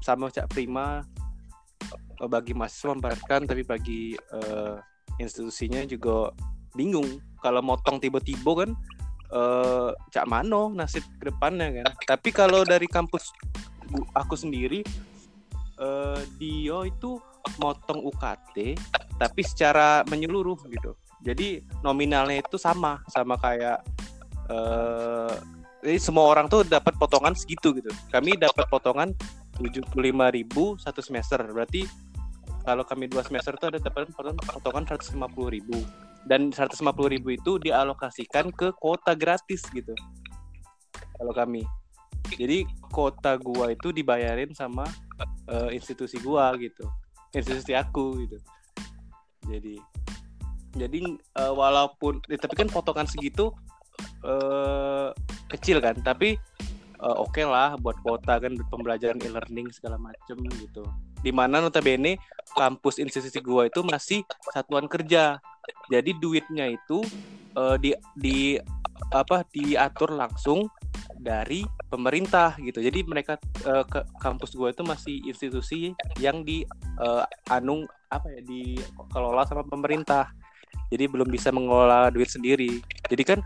sama Cak Prima eh, bagi mahasiswa memberatkan, tapi bagi eh, institusinya juga bingung. Kalau motong tiba-tiba kan eh, Cak Mano nasib ke depannya kan. Tapi kalau dari kampus aku sendiri, eh, dia itu motong UKT, tapi secara menyeluruh gitu. Jadi nominalnya itu sama, sama kayak eh jadi semua orang tuh dapat potongan segitu gitu. Kami dapat potongan 75.000 satu semester. Berarti kalau kami dua semester tuh ada dapat potongan potongan 150.000 dan 150.000 itu dialokasikan ke kuota gratis gitu. Kalau kami. Jadi kuota gua itu dibayarin sama eh, institusi gua gitu. Institusi aku gitu. Jadi jadi eh, walaupun eh, tapi kan potongan segitu eh kecil kan tapi eh, oke lah buat kuota kan pembelajaran e-learning segala macem gitu di mana notabene kampus institusi gua itu masih satuan kerja jadi duitnya itu eh, di di apa diatur langsung dari pemerintah gitu jadi mereka eh, ke kampus gua itu masih institusi yang di eh, anung apa ya dikelola sama pemerintah jadi belum bisa mengelola duit sendiri jadi kan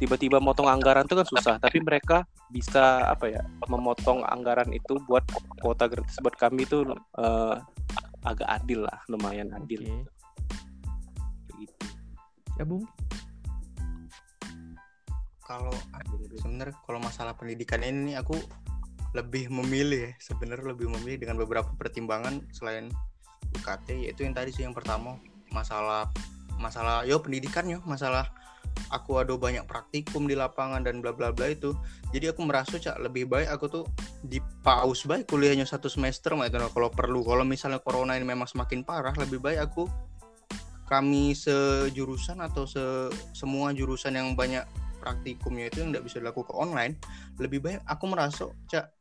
tiba-tiba motong anggaran itu kan susah tapi mereka bisa apa ya memotong anggaran itu buat kuota gratis buat kami itu eh, agak adil lah lumayan adil Oke. gitu. Ya, Bung. Kalau sebenarnya kalau masalah pendidikan ini aku lebih memilih ya sebenarnya lebih memilih dengan beberapa pertimbangan selain UKT yaitu yang tadi sih yang pertama masalah masalah yo pendidikan yo masalah aku ada banyak praktikum di lapangan dan bla bla bla itu. Jadi aku merasa cak lebih baik aku tuh di pause baik kuliahnya satu semester mah itu nah, kalau perlu. Kalau misalnya corona ini memang semakin parah lebih baik aku kami sejurusan atau se semua jurusan yang banyak praktikumnya itu yang tidak bisa dilakukan online lebih baik aku merasa cak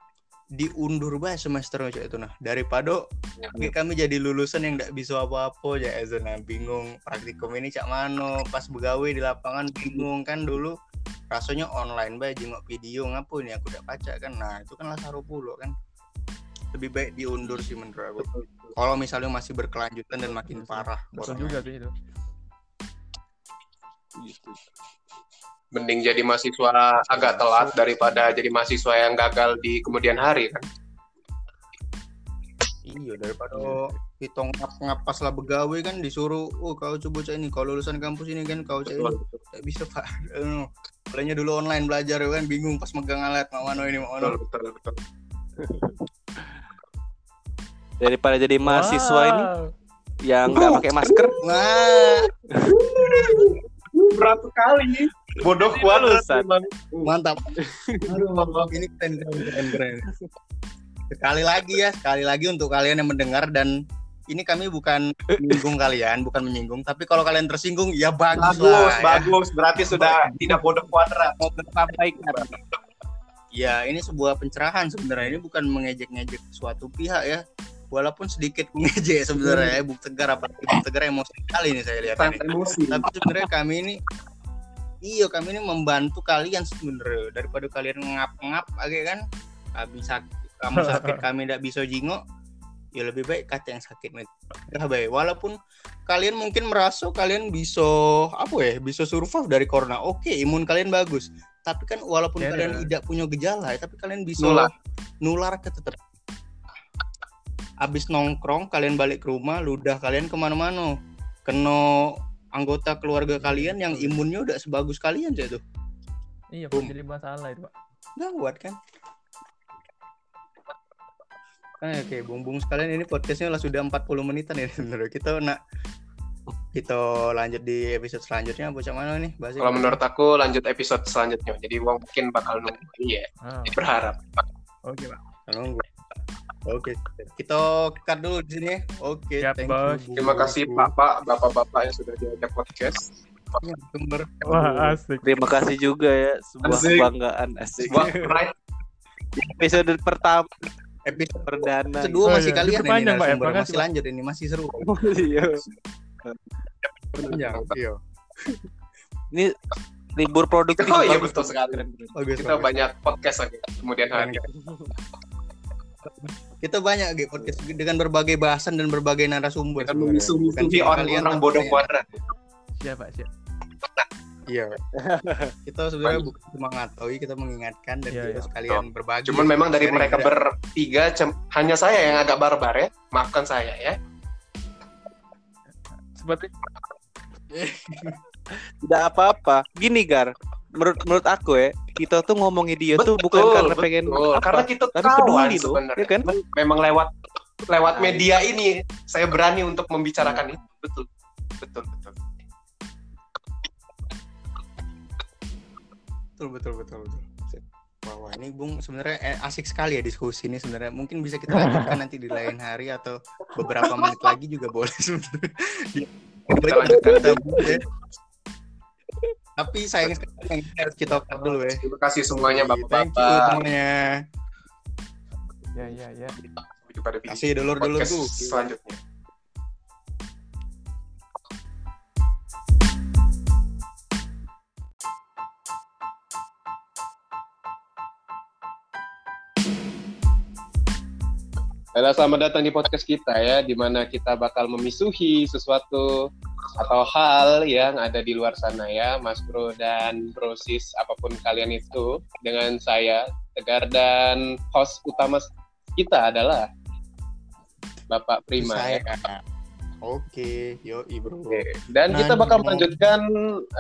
diundur baik semesternya cak itu nah. Daripada Oke, kami jadi lulusan yang tidak bisa apa-apa ya Ezo nah bingung praktikum ini cak mano pas begawe di lapangan bingung kan dulu. Rasanya online baik jenguk video ngapu ini aku udah baca kan? Nah itu kan lah saru pulo kan. Lebih baik diundur sih menurut aku. Kalau misalnya masih berkelanjutan dan makin parah Betul juga sih itu. Mending jadi mahasiswa agak telat daripada jadi mahasiswa yang gagal di kemudian hari kan. iya daripada hitung ngap ngapas lah begawe kan disuruh oh kau coba cak ini kau lulusan kampus ini kan kau ini betul, tidak bisa pak Eh, Mulainya dulu online belajar kan bingung pas megang alat mau mana ini mau mana betul, betul, betul. daripada jadi mahasiswa ini Wow. yang nggak pakai masker Wah, Berat sekali. Bodoh memang. mantap. Aduh, ini keren, keren, keren. Sekali lagi ya, sekali lagi untuk kalian yang mendengar dan ini kami bukan menyinggung kalian, bukan menyinggung, tapi kalau kalian tersinggung ya bagus, Bagus, lah. ya. bagus. Berarti sudah tidak bodoh kuadrat. mau bersampaikan Ya, ini sebuah pencerahan sebenarnya. Ini bukan mengejek-ngejek suatu pihak ya. Walaupun sedikit mengejek sebenarnya ya, Buk Tegar apa Buk Tegar emosi sekali nih saya lihat ini. Emosi. Tapi sebenarnya kami ini Iya kami ini membantu kalian sebenarnya. Daripada kalian ngap-ngap aja kan? Kami sakit kamu sakit (laughs) kami tidak bisa jingok ya lebih baik kata yang sakit ya baik. Walaupun kalian mungkin merasa kalian bisa apa ya bisa survive dari corona. Oke imun kalian bagus. Tapi kan walaupun Ya, kalian ya. tidak punya gejala ya, tapi kalian bisa Nular. nular ke tetap abis nongkrong kalian balik ke rumah ludah kalian ke mana-mana. Kena anggota keluarga kalian yang imunnya udah sebagus kalian sih tuh Iya, Boom. Jadi masalah itu, Pak. gawat kan Oke, oke, bung-bung sekalian ini podcastnya lah sudah 40 menitan ya sebenarnya. Kita nak kita lanjut di episode selanjutnya bocah mana nih Kalau menurut aku lanjut episode selanjutnya. Jadi uang mungkin bakal nunggu. Iya, Ah, berharap. oke, Pak. Nunggu. Oke, kita cut dulu di sini. ya. Oke, Siap, thank Bos. you. Terima kasih Bapak, Bapak-bapak yang sudah diajak podcast. Ya, sumber. Wah, asik. terima kasih juga ya sebuah Asik. kebanggaan asik Sebuah pride episode pertama Episode perdana kedua Oh, masih iya. kalian ini Diperpanjang, Pak, ya. masih Pak. lanjut ini masih seru. Iya. Panjang. Iya. libur produktif Oh iya, betul sekali. Bagus, Kita banyak podcast lagi kemudian hari. Kita banyak gitu podcast dengan berbagai bahasan dan berbagai narasumber. Cuma kalian, orang-orang bodoh kuadrat. Siapa siap? Iya. (laughs) kita sebenarnya bukan cuma ngatoi, kita mengingatkan dan Iya, kita iya. sekalian berbagi. Cuman memang dari mereka ada. bertiga cem- hanya saya yang agak barbar ya. Maafkan saya ya. Seperti (laughs) Tidak apa-apa. Gini Gar, menurut menurut aku ya, kita tuh ngomongin dia tuh bukan karena pengen betul. apa, karena kita tapi kawan peduli loh, ya kan? Memang lewat lewat Nah, media ini saya berani untuk membicarakan itu. Betul. Betul, betul. betul betul betul betul. Wah, wah, ini Bung sebenarnya eh, asik sekali ya diskusi ini sebenarnya. Mungkin bisa kita lanjutkan nanti di lain hari atau beberapa menit lagi juga boleh sebenarnya. Kita lanjutkan. ya. Tapi sayang sekali harus kita cut dulu ya. Terima kasih semuanya Thank you Bapak-bapak. semuanya. ya ya ya. Sampai jumpa di video Kasih dulur-dulur selanjutnya. Halo, selamat datang di podcast kita ya, di mana kita bakal memisuhi sesuatu atau hal yang ada di luar sana ya, Mas Bro dan Brosis, apa pun kalian itu, dengan saya, Tegar, dan host utama kita adalah Bapak Prima Saya. ya. Oke, yo bro. Oke. Dan Nah, kita bakal melanjutkan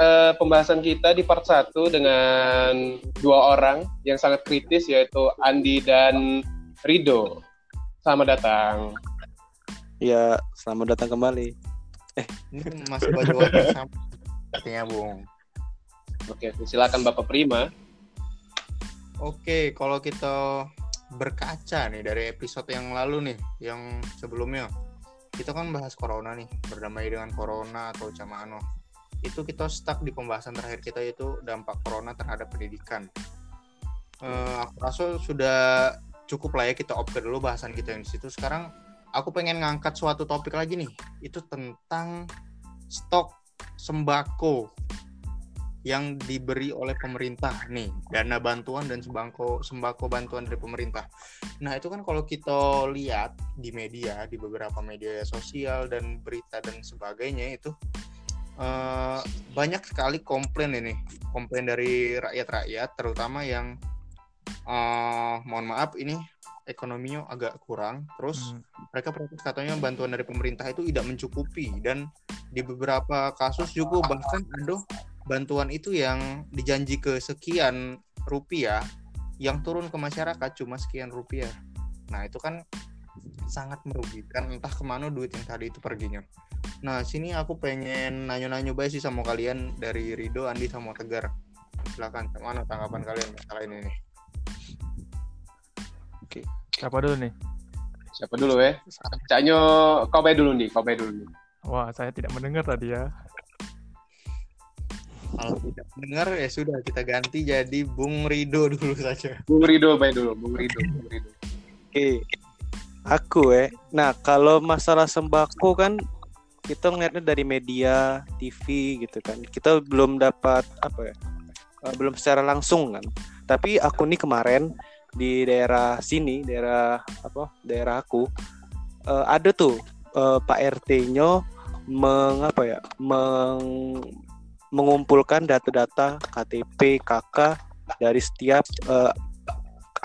eh, pembahasan kita di part 1 dengan dua orang yang sangat kritis yaitu Andi dan Rido. Selamat datang. Ya, selamat datang kembali. Ini masih baju warna sama. Artinya Bung. Oke, silakan Bapak Prima. Oke, kalau kita berkaca nih dari episode yang lalu nih, yang sebelumnya, kita kan bahas corona nih, berdamai dengan corona atau camano. Itu kita stuck di pembahasan terakhir kita itu dampak corona terhadap pendidikan. Eh, aku rasa sudah cukup lah ya kita off dulu bahasan kita yang di situ. Sekarang aku pengen ngangkat suatu topik lagi nih, itu tentang stok sembako yang diberi oleh pemerintah nih dana bantuan dan sembako sembako bantuan dari pemerintah. Nah itu kan kalau kita lihat di media di beberapa media sosial dan berita dan sebagainya itu eh, banyak sekali komplain ini komplain dari rakyat-rakyat terutama yang eh, mohon maaf ini ekonominya agak kurang. Terus Hmm. mereka protes katanya bantuan dari pemerintah itu tidak mencukupi. Dan di beberapa kasus juga bahkan ada bantuan itu yang dijanji ke sekian rupiah yang turun ke masyarakat cuma sekian rupiah. Nah itu kan sangat merugikan entah ke mana duit yang tadi itu perginya. Nah sini aku pengen nanya-nanya baik sih sama kalian dari Rido, Andi sama Tegar. Silakan mana tanggapan kalian masalah ini nih Siapa dulu nih? Siapa dulu ya? Caknyo, kau baik dulu nih, kau baik dulu nih. Wah, saya tidak mendengar tadi ya. kalau tidak dengar ya sudah kita ganti jadi Bung Rido dulu saja Bung Rido baik dulu, Bung Rido, Bung Rido. Oke. Aku eh. Nah, kalau masalah sembako kan kita ngeliatnya dari media, TV gitu kan. Kita belum dapat apa ya? eh, belum secara langsung kan. Tapi aku nih kemarin di daerah sini, daerah apa? Daerah aku eh, ada tuh eh, Pak RT-nya mengapa ya? Meng, mengumpulkan data-data KTP, KK dari setiap eh,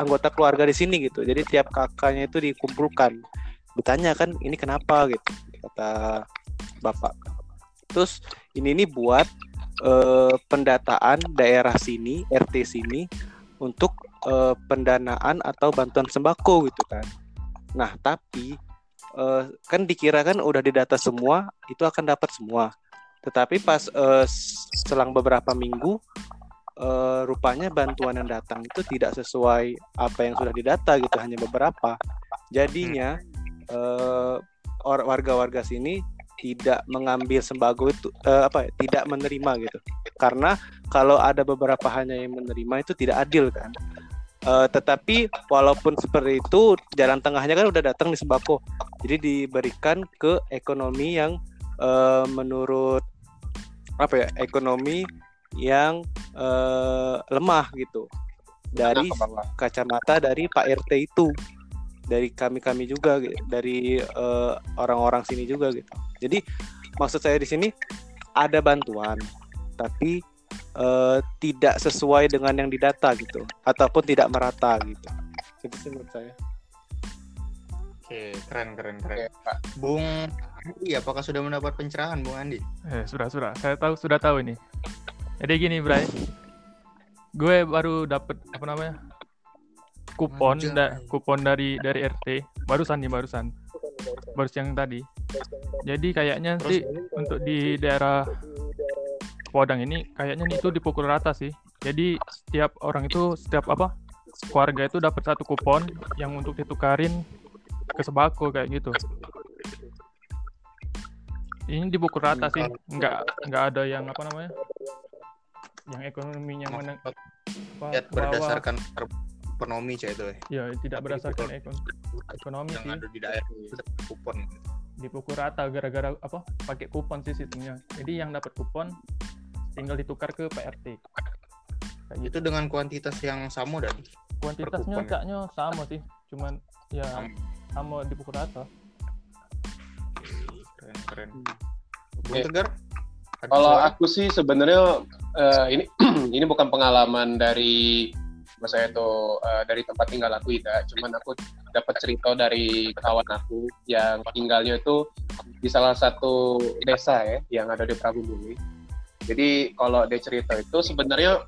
anggota keluarga di sini gitu. Jadi tiap kakaknya itu dikumpulkan. Ditanya kan ini kenapa gitu kata bapak. Terus ini nih buat eh, pendataan daerah sini, RT sini untuk eh, pendanaan atau bantuan sembako gitu kan. Nah tapi eh, kan dikira kan udah didata semua itu akan dapat semua. Tetapi pas eh, selang beberapa minggu eh, rupanya bantuan yang datang itu tidak sesuai apa yang sudah didata gitu hanya beberapa jadinya or- warga-warga sini tidak mengambil sembako itu eh, apa ya, tidak menerima gitu. Karena kalau ada beberapa hanya yang menerima itu tidak adil kan. Eh, tetapi walaupun seperti itu jalan tengahnya kan udah datang di sembako. Jadi diberikan ke ekonomi yang eh, menurut apa ya ekonomi yang eh, lemah gitu. Dari kacamata dari Pak RT itu dari kami kami juga gitu. dari eh, orang-orang sini juga gitu jadi maksud saya di sini ada bantuan tapi eh, tidak sesuai dengan yang didata gitu ataupun tidak merata gitu itu sih menurut saya Oke, keren keren Oke, keren. Pak. Bung Andi, apakah sudah mendapat pencerahan Bung Andi? Eh, sudah sudah. Saya tahu sudah tahu ini. Jadi gini, Bray. Gue baru dapet apa namanya? Kupon da- kupon dari dari RT barusan nih barusan. Baru siang tadi. Jadi kayaknya Terus? sih untuk di daerah Podang ini kayaknya nih itu dipukul rata sih. Jadi setiap orang itu setiap apa? keluarga itu dapat satu kupon yang untuk ditukarin ke sembako kayak gitu. Ini dipukul rata sih, nggak nggak ada yang apa namanya, yang ekonominya meneng apa, ke bawah. Ekonomi cah itu eh. ya tidak Tapi berdasarkan ekon ekonomi yang sih, ada di daerah kupon. dipukul rata gara-gara apa pakai kupon sih sistemnya. Jadi yang dapat kupon tinggal ditukar ke PRT. Kayak gitu. Itu dengan kuantitas yang sama dan Kuantitasnya ya? kayaknya sama sih, cuman ya Sama. sama dipukul rata. keren keren. Hmm. Bung Oke. Tegar? Kalau aku sih sebenarnya eh, ini (clears throat) ini bukan pengalaman dari masa itu eh, dari tempat tinggal aku tidak, cuman aku dapat cerita dari kawan aku yang tinggalnya itu di salah satu desa ya yang ada di Prabu Bumi. Jadi kalau dia cerita itu sebenarnya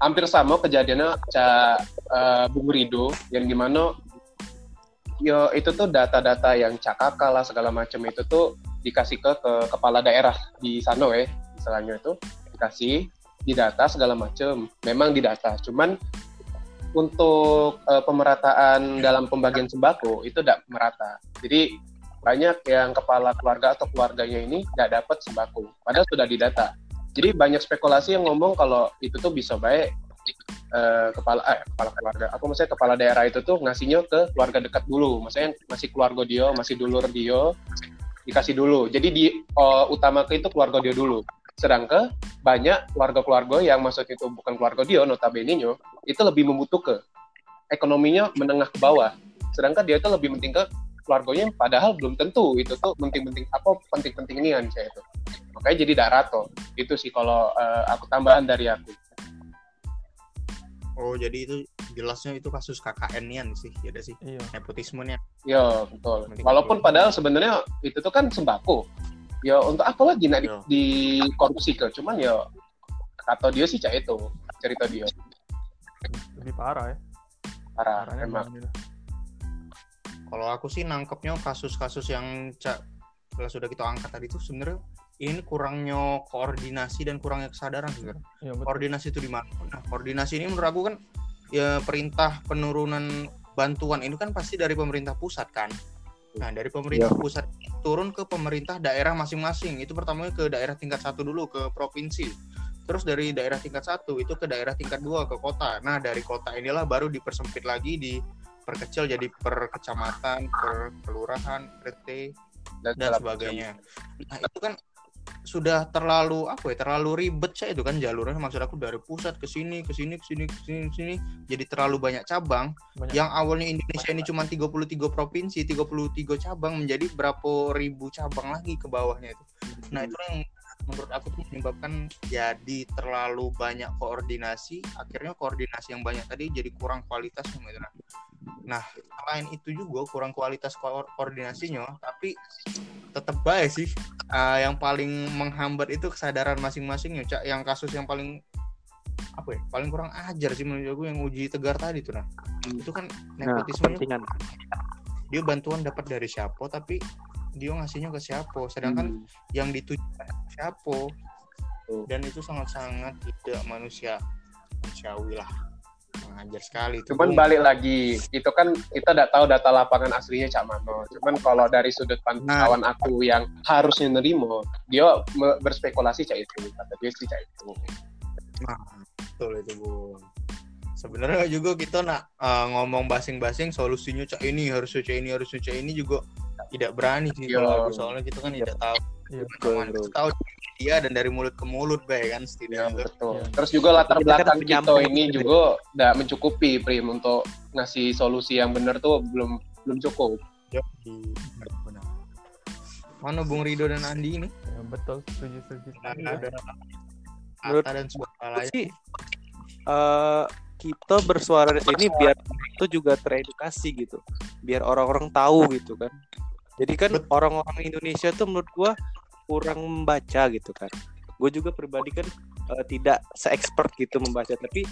hampir sama kejadiannya Ca eh, Bung Rido yang di mana yo itu tuh data-data yang cakak lah segala macam itu tuh dikasih ke, ke kepala daerah di sana ya misalnya itu dikasih didata segala macam memang didata cuman untuk eh, pemerataan dalam pembagian sembako itu tidak merata. Jadi banyak yang kepala keluarga atau keluarganya ini tidak dapat sembako. Padahal sudah didata jadi banyak spekulasi yang ngomong kalau itu tuh bisa baik eh, kepala eh, kepala keluarga. Aku maksudnya? Kepala daerah itu tuh ngasihnya ke keluarga dekat dulu. Maksudnya masih keluarga dia masih dulur dia dikasih dulu. Jadi di uh, utama ke itu keluarga dia dulu. Sedangkan banyak keluarga-keluarga yang maksud itu bukan keluarga dia, notabene nya itu lebih membutuhkan ekonominya menengah ke bawah. Sedangkan dia itu lebih penting ke keluarganya padahal belum tentu itu tuh penting-penting apa penting-penting ini kan saya itu. Makanya jadi darato. Itu sih kalau uh, aku tambahan dari aku. Oh, jadi itu jelasnya itu kasus KKN-nian sih, ya ada sih. Iya. Nepotismenya. Ya betul. Penting Walaupun betul. padahal sebenarnya itu tuh kan sembako. Ya untuk apa lagi nak Ya. di, di korupsi ke? Cuman ya atau dia sih cak itu cerita dia Lebih parah ya. parah Parahnya emang. Kalau aku sih nangkepnya kasus-kasus yang cak kalau sudah kita angkat tadi itu sebenarnya ini kurangnya koordinasi dan kurangnya kesadaran sebenarnya. Iya betul. Koordinasi itu di mana? Nah, koordinasi ini menurut aku kan ya perintah penurunan bantuan ini kan pasti dari pemerintah pusat kan. Nah, dari pemerintah pusat turun ke pemerintah daerah masing-masing. Itu pertamanya ke daerah tingkat satu dulu ke provinsi. Terus dari daerah tingkat satu itu ke daerah tingkat dua ke kota. Nah, dari kota inilah baru dipersempit lagi diperkecil jadi per kecamatan, per kelurahan, RT, dan segala sebagainya. Nah itu kan sudah terlalu apa ya terlalu ribet saya itu kan jalurnya. Maksud aku dari pusat ke sini ke sini ke sini ke sini ke sini jadi terlalu banyak cabang. Banyak. yang awalnya Indonesia ini cuma 33 provinsi 33 cabang menjadi berapa ribu cabang lagi ke bawahnya itu. Nah itu yang menurut aku tuh menyebabkan jadi terlalu banyak koordinasi. Akhirnya koordinasi yang banyak tadi jadi kurang kualitas gitu nah nah selain itu juga kurang kualitas ko- koordinasinya tapi tetap baik sih. Eh, yang paling menghambat itu kesadaran masing-masing ya cak. Yang kasus yang paling apa ya paling kurang ajar sih menurut aku yang uji tegar tadi tuh nah. Itu kan Nah, nepotismenya kepentingan. dia bantuan dapat dari siapa tapi dia ngasihnya ke siapa. Sedangkan Hmm. yang dituju siapa. Tuh. dan itu sangat-sangat tidak manusia manusiawi lah mengajar sekali itu Cuman balik lagi, itu kan kita tidak tahu data lapangan aslinya Cak Mano. Cuman kalau dari sudut pandang Nah. kawan aku yang harusnya nerimo, dia berspekulasi Cak itu. Kata dia sih Cak itu. Nah, betul itu bung. Sebenarnya juga kita nak eh, ngomong basing-basing solusinya cak ini harus cak ini harus cak ini juga tidak berani sih Iya. kalau aku soalnya kita kan tidak tahu Iya. Cuman kita tahu media dan dari mulut ke mulut be kan Ya, setidaknya tuh. betul. Iya. Terus juga latar Kita kan belakang kita ini gitu. juga tidak mencukupi Prim untuk ngasih solusi yang benar tuh belum belum cukup. Benar. Mana Bung Rido dan Andi ini? Ya, betul setuju setuju setuju. Ada Menurut- dan suara sih eh, kita bersuara di sini biar itu juga teredukasi gitu biar orang-orang tahu gitu kan jadi kan orang-orang Indonesia tuh menurut gua kurang membaca gitu kan. Gue juga pribadi kan eh, tidak se-expert gitu membaca tapi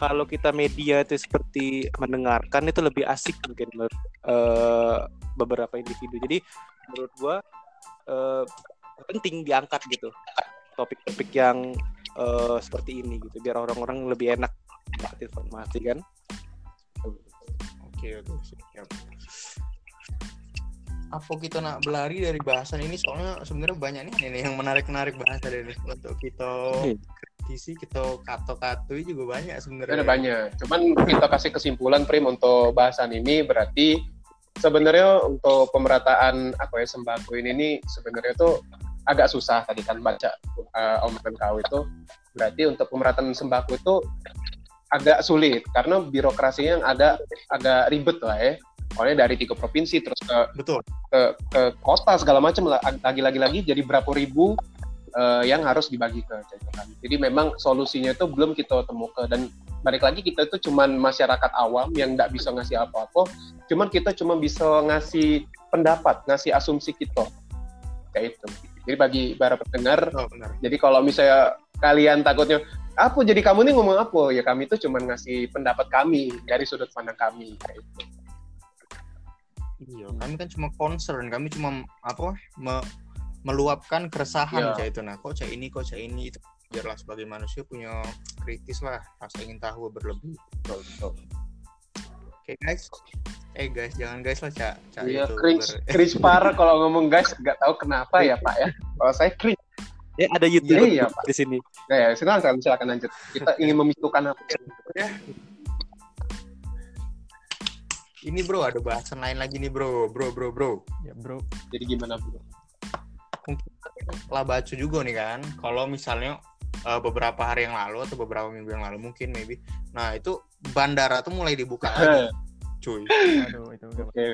kalau kita media itu seperti mendengarkan itu lebih asik mungkin menurut eh, beberapa individu. Jadi menurut gua eh, penting diangkat gitu topik-topik yang eh, seperti ini gitu biar orang-orang lebih enak dapat informasi kan. Oke oke siap. Apa kita nak berlari dari bahasan ini soalnya sebenarnya banyak nih ini yang menarik-menarik bahasa dari untuk kita Iya. kritisi kita kato-katoi juga banyak sebenarnya. Ada banyak. Cuman kita kasih kesimpulan Prim untuk bahasan ini berarti sebenarnya untuk pemerataan apa ya sembako ini nih sebenarnya tuh agak susah tadi kan baca uh, omongan kau itu berarti untuk pemerataan sembako itu agak sulit karena birokrasinya yang ada agak ribet lah ya. Soalnya dari tiga provinsi terus ke Betul. ke, ke kota segala macam lah lagi-lagi lagi jadi berapa ribu eh, yang harus dibagi ke jajaran. Jadi memang solusinya itu belum kita temukan dan balik lagi kita itu cuman masyarakat awam yang nggak bisa ngasih apa-apa, cuman kita cuma bisa ngasih pendapat, ngasih asumsi kita kayak itu. Jadi bagi para pendengar, Oh, benar. jadi kalau misalnya kalian takutnya apa jadi kamu nih ngomong apa ya kami itu cuman ngasih pendapat kami dari sudut pandang kami kayak itu. Iya, kami kan cuma concern, kami cuma apa me- meluapkan keresahan Iya. cah itu nah kok cah ini kok cah ini itu biarlah sebagai manusia punya kritis lah rasa ingin tahu berlebih Betul, betul. oke guys eh guys jangan guys lah cak cak Iya, itu cringe, cringe parah kalau ngomong guys, nggak tahu kenapa ya Pak ya. Kalau saya cringe, ya ada YouTube Iya, iya, Pak. di sini nah, ya silakan silakan lanjut. Kita ingin memisukan apa? Ini bro ada bahasan lain lagi nih bro. Bro bro bro. Ya bro. Jadi gimana bro? lah baca juga nih kan. Kalau misalnya eh, beberapa hari yang lalu atau beberapa minggu yang lalu mungkin maybe. Nah itu bandara tuh mulai dibuka lagi cuy. Aduh itu Oke.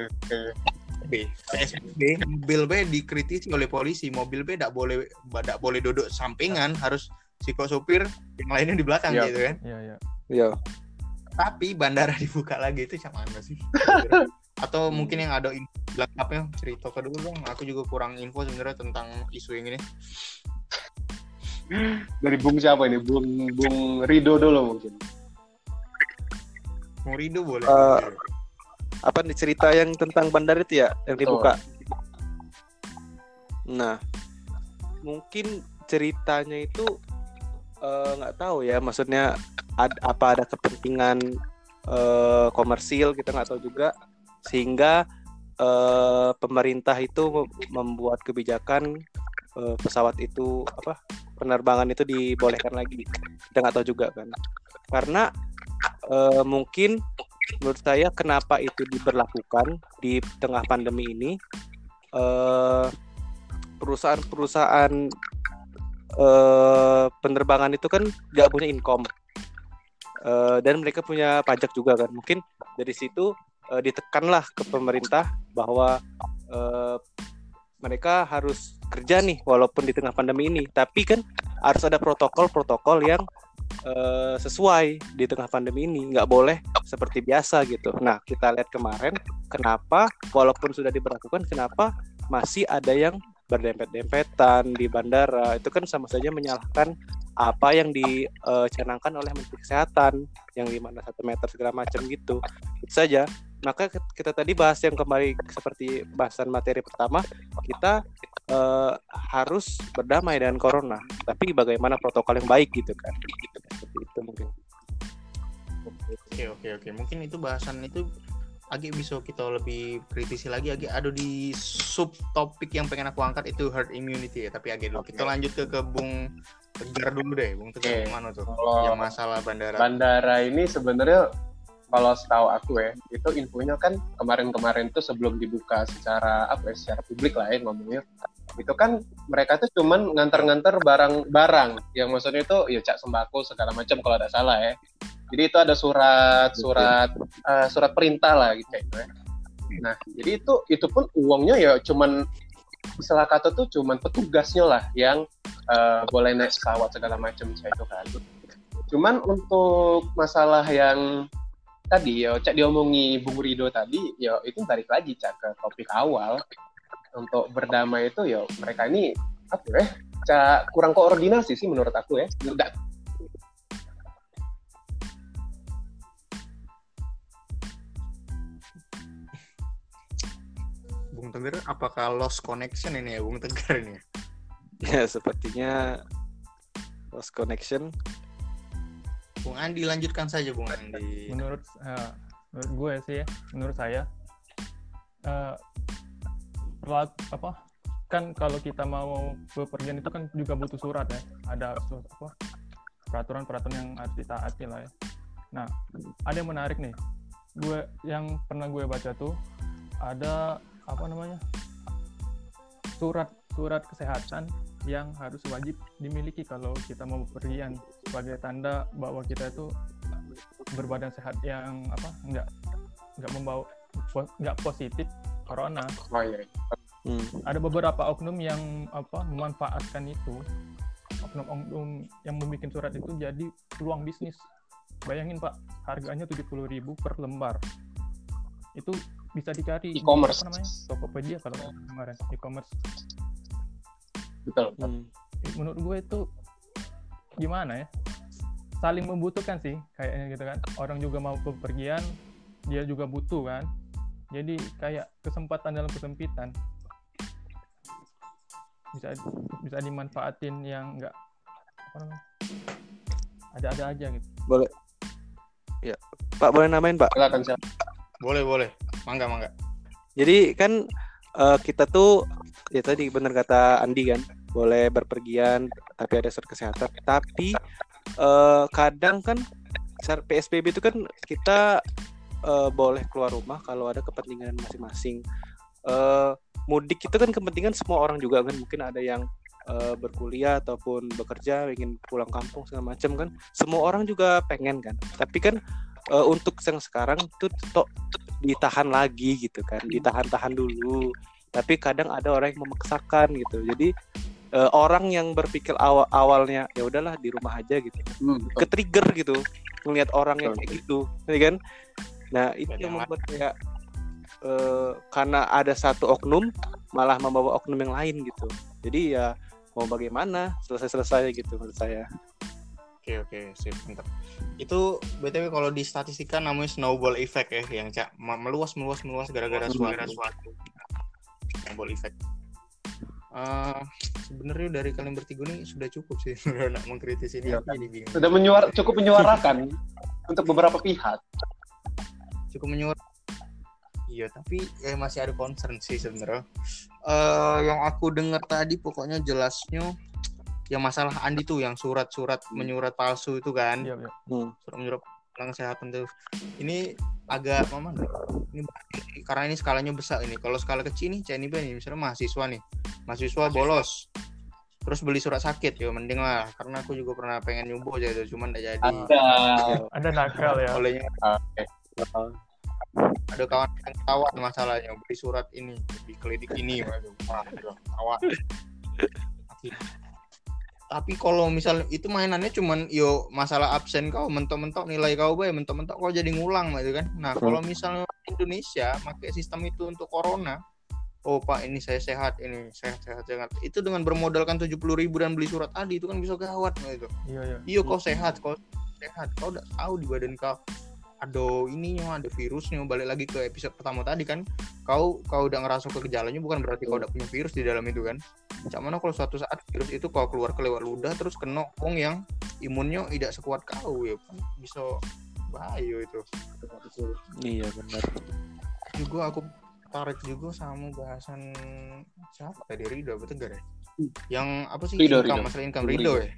PSBB mobil B dikritisi oleh polisi. Mobil B tidak boleh tidak boleh duduk sampingan. Harus si kok sopir yang lainnya di belakang Iya. gitu kan. Ya ya ya tapi bandara (laughs) dibuka lagi itu sama mana sih? (laughs) Atau mungkin yang ada lengkapnya? Cerita ke dulu dong. Aku juga kurang info sebenarnya tentang isu yang ini. Dari Bung siapa ini? Bung Bung Rido dulu mungkin. mau Rido boleh. Eh, apa nih cerita yang tentang bandar itu ya yang dibuka? Nah mungkin ceritanya itu eh, nggak tahu ya. Maksudnya ad- apa ada kepentingan eh, komersil kita nggak tahu juga. Sehingga eh, pemerintah itu mem- membuat kebijakan eh, pesawat itu apa penerbangan itu dibolehkan lagi. Kita nggak tahu juga kan. Karena eh, mungkin menurut saya kenapa itu diberlakukan di tengah pandemi ini perusahaan-perusahaan eh, penerbangan itu kan nggak punya income Eh, dan mereka punya pajak juga kan. Mungkin dari situ eh, ditekanlah ke pemerintah bahwa eh, mereka harus kerja nih walaupun di tengah pandemi ini. Tapi kan harus ada protokol-protokol yang eh, sesuai di tengah pandemi ini. Nggak boleh seperti biasa gitu. Nah kita lihat kemarin kenapa walaupun sudah diberlakukan kenapa masih ada yang berdempet-dempetan di bandara itu kan sama saja menyalahkan apa yang dicanangkan oleh Menteri Kesehatan yang di mana satu meter segala macam gitu. Itu saja. Maka kita tadi bahas yang kembali seperti bahasan materi pertama kita eh, harus berdamai dengan corona tapi bagaimana protokol yang baik gitu kan seperti itu mungkin. Oke oke oke. Mungkin itu bahasan itu agak bisa kita lebih kritisi lagi agak ada di sub topik yang pengen aku angkat itu herd immunity ya. Tapi agak dulu. Oke. kita lanjut ke ke Bung Tegar dulu deh Bung Tegar. Yang mana tuh? Kalau yang masalah bandara? bandara ini sebenarnya kalau setahu aku ya, itu infonya kan kemarin-kemarin tuh sebelum dibuka secara apa ya, secara publik lah ya ngomongnya, itu kan mereka tuh cuman nganter-nganter barang-barang. Yang maksudnya itu ya cak sembako segala macam kalau ada salah ya jadi itu ada surat surat uh, surat perintah lah gitu ya. Nah jadi itu itu pun uangnya ya cuman istilah kata tuh cuman petugasnya lah yang uh, boleh naik pesawat segala macam saya itu kan. Cuman untuk masalah yang tadi ya cak diomongi Bung Rido tadi ya itu balik lagi cak ke topik awal. Untuk berdamai itu ya mereka ini apa ya cak kurang koordinasi sih menurut aku ya. Enggak Tegar apakah lost connection ini ya Bung Tegar ini Ya? Sepertinya lost connection. Bung Andi lanjutkan saja Bung Andi. Menurut eh, menurut gue sih ya menurut saya eh, perlat- apa kan kalau kita mau bepergian itu kan juga butuh surat ya. Ada apa peraturan-peraturan yang harus ditaati lah ya. Nah ada yang menarik nih. Gue yang pernah gue baca tuh ada apa namanya surat surat kesehatan yang harus wajib dimiliki kalau kita mau bepergian sebagai tanda bahwa kita itu berbadan sehat yang apa enggak enggak membawa enggak positif corona. Oh iya. Hmm. ada beberapa oknum yang apa memanfaatkan itu. Oknum-oknum yang membuat surat itu jadi peluang bisnis. Bayangin pak harganya 70.000 per lembar. Itu bisa dicari di E-commerce. apa namanya Tokopedia kalau kemarin e-commerce betul Hmm. menurut gue itu gimana ya saling membutuhkan sih kayaknya gitu kan orang juga mau bepergian dia juga butuh kan jadi kayak kesempatan dalam kesempitan bisa bisa dimanfaatin yang enggak apa namanya ada-ada aja gitu Boleh. Ya, Pak boleh namain Pak. silakan silakan boleh boleh mangga mangga Jadi kan eh, kita tuh ya tadi benar kata Andi kan boleh berpergian tapi ada surat kesehatan. Tapi eh, kadang kan saat PSBB itu kan kita eh, boleh keluar rumah kalau ada kepentingan masing-masing. Eh, mudik itu kan kepentingan semua orang juga kan mungkin ada yang eh, berkuliah ataupun bekerja ingin pulang kampung segala macam kan semua orang juga pengen kan tapi kan eh, untuk yang sekarang tuh tok ditahan lagi gitu kan ditahan-tahan dulu. Tapi kadang ada orang yang memaksakan gitu. Jadi eh, orang yang berpikir awal awalnya ya udahlah di rumah aja gitu. Hmm, ke trigger gitu melihat orang yang kayak gitu ya kan? Nah itu Banyak yang membuat kayak eh, karena ada satu oknum malah membawa oknum yang lain gitu. Jadi ya mau bagaimana selesai selesai gitu menurut saya Oke oke sip mantap. Itu btw kalau di statistika namanya snowball effect ya yang cak me- meluas meluas meluas gara-gara Hmm. suatu suatu snowball effect. Eh sebenarnya dari kalian bertiga nih sudah cukup sih (laughs) nak mengkritisi ini Iya, aku jadi bingung. sudah menyuar cukup menyuarakan untuk beberapa pihak cukup menyuar. Iya tapi eh, masih ada concern sih sebenarnya. Eh yang aku dengar tadi pokoknya jelasnya yang masalah Andi tuh yang surat-surat menyurat palsu itu kan. iya iya. Hmm. surat menyurat tentang kesehatan tuh. Ini agak mama ini karena ini skalanya besar ini. Kalau skala kecil nih CNIB nih misalnya mahasiswa nih. Mahasiswa bolos. Terus beli surat sakit ya mending lah. Karena aku juga pernah pengen nyoba aja itu cuman tidak jadi. Ada. Ada nakal ya. Olehnya ada kawan yang ketawa masalahnya beli surat ini. Di klinik ini waduh ketawa (laughs) tapi kalau misal itu mainannya cuman yo masalah absen kau mentok-mentok nilai kau bay mentok-mentok kau jadi ngulang gitu kan. Nah kalau misalnya Indonesia pakai sistem itu untuk corona oh pak ini saya sehat ini sehat sehat sehat. Itu dengan bermodalkan tujuh ribu dan beli surat tadi itu kan bisa gawat gitu. Iya iya. Iya kau sehat, kau sehat. Kau udah tahu di badan kau ada ininya, ada virusnya. Balik lagi ke episode pertama tadi kan, kau kau udah ngerasa ke gejalanya bukan berarti kau udah punya virus di dalam itu kan. Cak mana kalau suatu saat virus itu kau keluar ke lewat ludah terus kena wong yang imunnya tidak sekuat kau ya kan bisa bahaya itu. iya benar Juga aku tarik juga sama bahasan siapa tadi Rido apa Tegar ya? Yang apa sih Rido, income, Rido. masalah income Rido. Rido ya?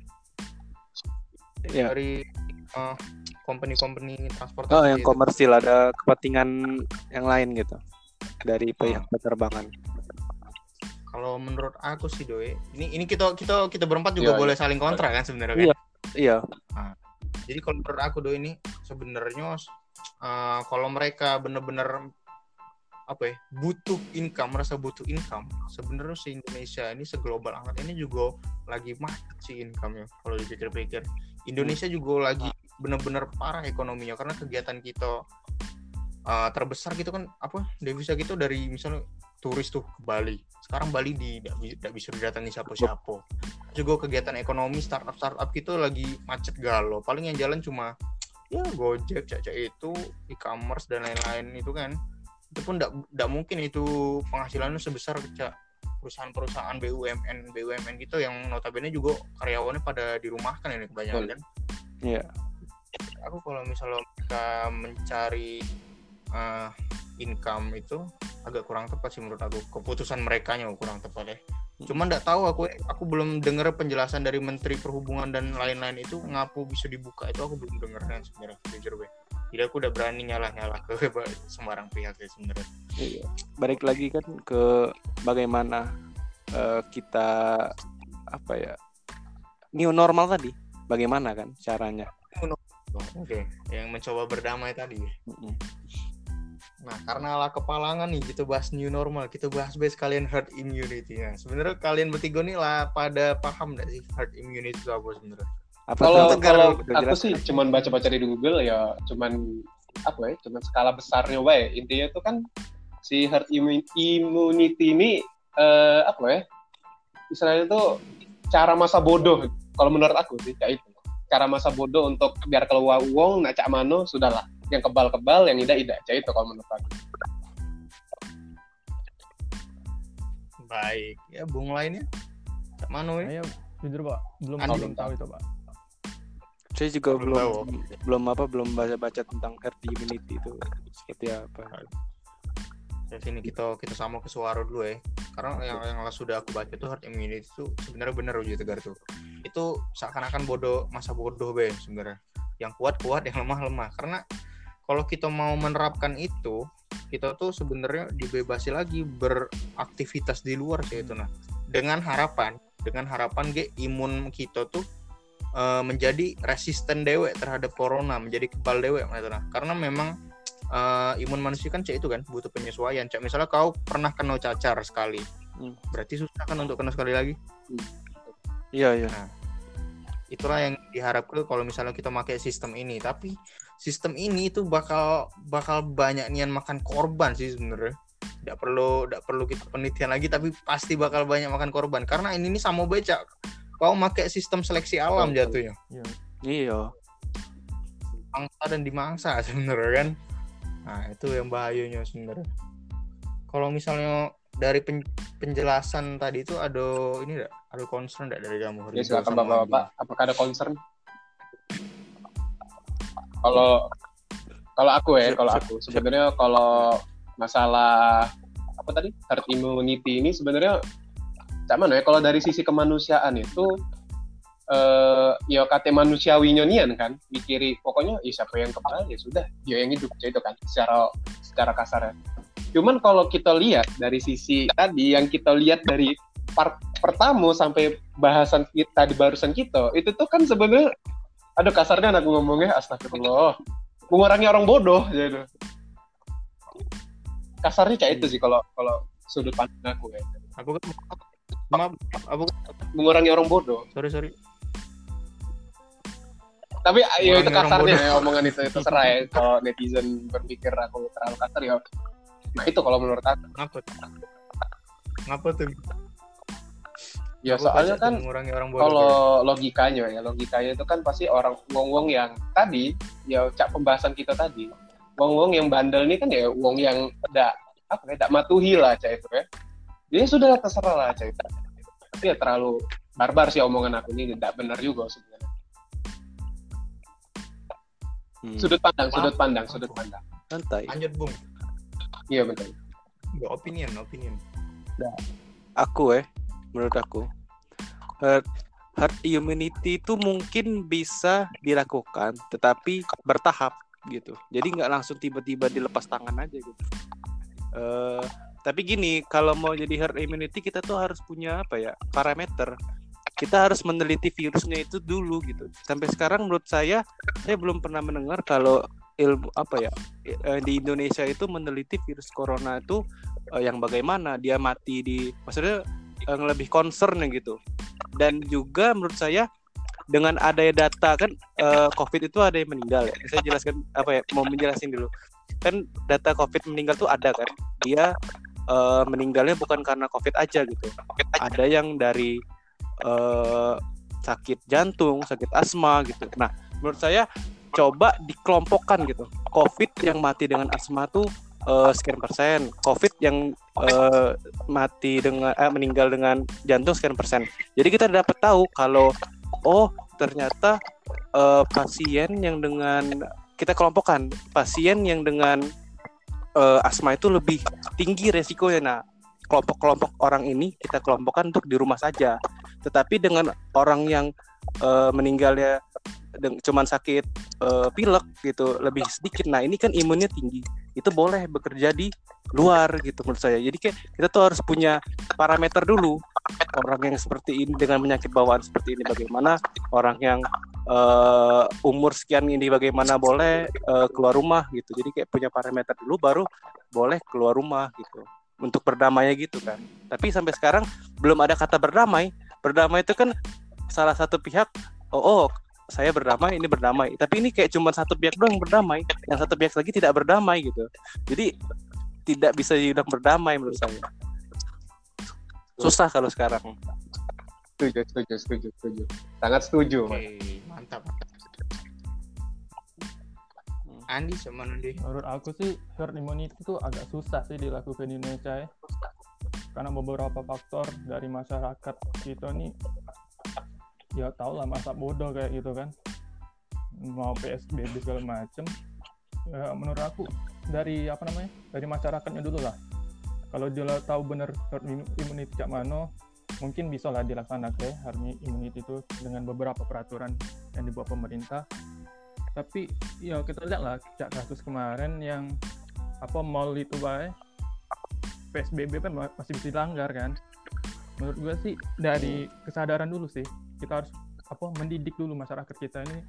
Ya Dari eh, company-company transportasi oh yang itu. komersil ada kepentingan yang lain gitu dari pihak penerbangan kalau menurut aku sih doi ini ini kita kita kita berempat juga Iya, boleh saling kontra kan sebenarnya kan Iya. Iya. jadi kalau menurut aku doi ini sebenarnya eh, kalau mereka bener-bener apa ya butuh income merasa butuh income sebenarnya si Indonesia ini seglobal amat ini juga lagi macet sih income-nya kalau dipikir-pikir Indonesia juga lagi bener-bener parah ekonominya karena kegiatan kita eh, terbesar gitu kan apa devisa gitu dari misalnya turis tuh ke Bali. Sekarang Bali di tidak bisa didatangi siapa-siapa. Juga kegiatan ekonomi startup startup gitu lagi macet galau. Paling yang jalan cuma ya Gojek caca itu e-commerce dan lain-lain itu kan. Itu pun tidak mungkin itu penghasilannya sebesar cak perusahaan-perusahaan BUMN BUMN gitu yang notabene juga karyawannya pada dirumahkan ini kebanyakan kan Iya. aku kalau misalnya mereka mencari eh, income itu agak kurang tepat sih menurut aku keputusan mereka kurang tepat ya cuman nggak tahu aku aku belum dengar penjelasan dari Menteri Perhubungan dan lain-lain itu ngapu bisa dibuka itu aku belum dengar kan sebenarnya jujur be jadi aku udah berani nyalah nyalah ke (laughs) sembarang pihak ya sebenarnya Iya. Balik lagi kan ke bagaimana eh, kita apa ya new normal tadi. Bagaimana kan caranya? oke yang mencoba berdamai tadi Mm-mm. Nah, karena ala kepalangan nih kita bahas new normal, kita bahas bahas kalian herd immunity. Nah, sebenarnya kalian bertiga nih lah pada paham nggak sih herd immunity itu apa sebenarnya? Apa Kalau kalau aku sih cuman baca-baca di Google ya cuman apa ya cuman skala besarnya wae intinya itu kan si herd immu- immunity ini eh, apa ya istilahnya itu cara masa bodoh. Kalau menurut aku sih kayak itu. Cara masa bodoh untuk biar keluar uang nak cak mano sudahlah yang kebal-kebal yang tidak tidak kayak itu kalau menurut aku Baik, ya bung lainnya. Cak Mano ya? Ayo, jujur pak, belum Andi. belum tahu itu pak. Saya juga Belum belum tahu. belum apa belum baca-baca tentang herd immunity itu seperti apa. Di sini kita kita sama ke suara dulu ya. Karena yang yang sudah aku baca tuh herd immunity itu sebenarnya benar Uji Tegar tuh. Itu seakan-akan bodoh masa bodoh be sebenarnya. Yang kuat kuat, yang lemah lemah. Karena kalau kita mau menerapkan itu, kita tuh sebenarnya dibebasi lagi beraktivitas di luar sih itu nah. Dengan harapan, dengan harapan ge imun kita tuh eh, menjadi resisten dewek terhadap corona, menjadi kebal dewek gitu nah. Karena memang eh, imun manusia kan cek itu kan butuh penyesuaian. Cek misalnya kau pernah kena cacar sekali, Hmm. berarti susah kan untuk kena sekali lagi. Iya iya. Itulah yang diharapkan kalau misalnya kita pakai sistem ini. Tapi sistem ini itu bakal bakal banyak nian makan korban sih sebenarnya. Tidak perlu tidak perlu kita penelitian lagi, tapi pasti bakal banyak makan korban karena ini nih sama beca. Kau pakai sistem seleksi alam jatuhnya. Iya. Angsa dan dimangsa (laughs) sebenarnya kan. Nah, itu yang bahayanya sebenarnya. Kalau misalnya dari pen- penjelasan tadi itu ada ini enggak? Ada concern enggak dari kamu? ya silakan bapak-bapak apakah ada concern kalau kalau aku ya kalau aku. Sebenarnya kalau masalah apa tadi? Herd immunity ini sebenarnya cak mana ya kalau dari sisi kemanusiaan itu eh ya kata manusiawi nyonian kan mikiri pokoknya ya siapa yang kebal ya sudah dia yang hidup itu kan secara secara kasarnya. Cuman kalau kita lihat dari sisi tadi yang kita lihat dari part pertama sampai bahasan kita di barusan kita itu tuh kan sebenarnya aduh kasarnya aku ngomongnya astagfirullah. Mengurangi orang bodoh gitu kasarnya kayak itu sih kalau kalau sudut pandang aku ya. Aku kan maaf, aku mengurangi orang bodoh. Sorry sorry. tapi ya itu kasarnya ya omongan itu itu serah ya. Kalau netizen berpikir aku terlalu kasar ya. Nah itu kalau menurut aku. Ngapa? Ngapa tuh? Ya Aku soalnya kan mengurangi orang bodoh. kalau logikanya ya logikanya itu kan pasti orang wong-wong yang tadi ya cak pembahasan kita tadi wong-wong yang bandel ini kan ya wong yang tidak apa ya tidak matuhi lah cak itu ya dia sudah terserah lah cak itu tapi ya terlalu barbar sih omongan aku ini tidak benar juga sebenarnya Hmm. sudut pandang sudut pandang sudut pandang Santai. Lanjut Bung. iya betul Enggak opinion, opinion. Aku eh, menurut aku herd, herd immunity itu mungkin bisa dilakukan, tetapi bertahap gitu. Jadi nggak langsung tiba-tiba dilepas tangan aja gitu. Eh, Tapi gini, kalau mau jadi herd immunity kita tuh harus punya apa ya parameter. Kita harus meneliti virusnya itu dulu gitu. Sampai sekarang menurut saya, saya belum pernah mendengar kalau ilmu apa ya eh, di Indonesia itu meneliti virus corona itu eh, yang bagaimana dia mati di maksudnya yang lebih concern gitu. Dan juga menurut saya dengan adanya data kan eh, COVID itu ada yang meninggal ya. Saya jelaskan apa ya mau menjelasin dulu. Kan data COVID meninggal tuh ada kan. Dia eh, meninggalnya bukan karena COVID aja gitu. Ada yang dari eh, sakit jantung, sakit asma gitu. Nah, menurut saya coba dikelompokkan gitu. COVID yang mati dengan asma tuh eh, sekian persen, COVID yang eh, mati dengan eh, meninggal dengan jantung sekian persen. Jadi kita dapat tahu kalau oh ternyata eh, pasien yang dengan kita kelompokkan pasien yang dengan eh, asma itu lebih tinggi resikonya. Nah, kelompok-kelompok orang ini kita kelompokkan untuk di rumah saja. Tetapi dengan orang yang eh, meninggalnya cuman sakit eh, pilek gitu lebih sedikit. Nah, ini kan imunnya tinggi. Itu boleh bekerja di luar gitu menurut saya. Jadi kayak kita tuh harus punya parameter dulu orang yang seperti ini dengan penyakit bawaan seperti ini bagaimana, orang yang eh, umur sekian ini bagaimana boleh eh, keluar rumah gitu. Jadi kayak punya parameter dulu baru boleh keluar rumah gitu. Untuk berdamai gitu kan. Tapi sampai sekarang belum ada kata berdamai. Berdamai itu kan salah satu pihak oh, oh saya berdamai ini berdamai tapi ini kayak cuma satu pihak doang yang berdamai yang satu pihak lagi tidak berdamai gitu jadi tidak bisa dibilang berdamai menurut saya susah kalau sekarang Setuju, setuju, setuju, setuju. Sangat setuju, Mas. Oke, mantap. Andi sama Andi. Menurut aku sih herd immunity itu agak susah sih dilakukan di Indonesia ya. Karena beberapa faktor dari masyarakat kita nih ya tau lah masa bodoh kayak gitu kan. Mau PSBB segala macem. Ya, menurut aku dari apa namanya? Dari masyarakatnya dulu lah. Kalau dia tahu bener herd immu- immunity cak mano, mungkin bisa lah dilaksanakan ya herd immunity itu dengan beberapa peraturan yang dibuat pemerintah tapi ya kita lihat lah cak kasus kemarin yang apa mall itu baik PSBB kan ma- masih bisa dilanggar kan menurut gue sih dari kesadaran dulu sih kita harus apa mendidik dulu masyarakat kita ini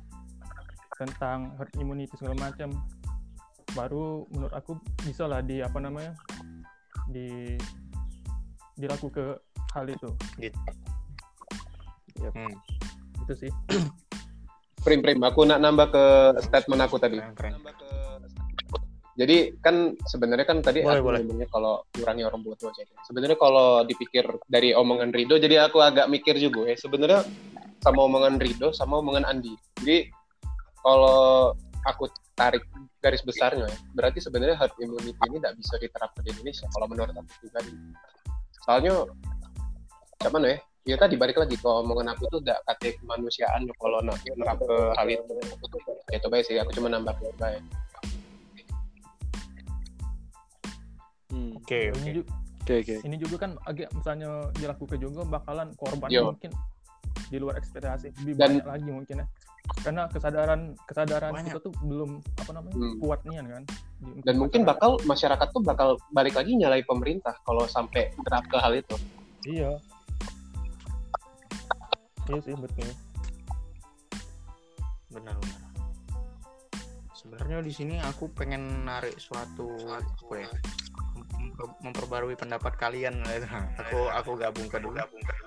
tentang herd immunity segala macam baru menurut aku bisa lah di apa namanya di dilakukan ke hal itu Gitu. Yap. Hmm. itu sih Prim, prim. Aku nak nambah ke statement aku tadi. Keren, keren. Jadi kan sebenarnya kan tadi Boleh, aku boleh. ngomongnya kalau kurangi orang buat wajah. Sebenarnya kalau dipikir dari omongan Rido, jadi aku agak mikir juga ya. Sebenarnya sama omongan Rido, sama omongan Andi. Jadi kalau aku tarik garis besarnya, ya, berarti sebenarnya herd immunity ini tidak bisa diterapkan di Indonesia kalau menurut aku pribadi. Soalnya, cuman ya, ya tadi balik lagi ke omongan aku tuh tidak kata kemanusiaan ya kalau nak nerap ke hal itu. Ya coba sih, aku cuma nambah coba ya. Hmm, Oke, ini oke. ini juga kan agak misalnya dilakukan juga bakalan korban Yo. mungkin di luar ekspektasi lebih Dan- banyak lagi mungkin ya karena kesadaran kesadaran Banyak. kita tuh belum apa namanya Hmm. kuat nian kan di- dan mungkin masyarakat. bakal masyarakat tuh bakal balik lagi nyalai pemerintah kalau sampai terap ke hal itu. iya iya sih betul benar benar sebenarnya di sini aku pengen narik suatu apa ya memperbarui pendapat kalian aku aku gabung ke dulu.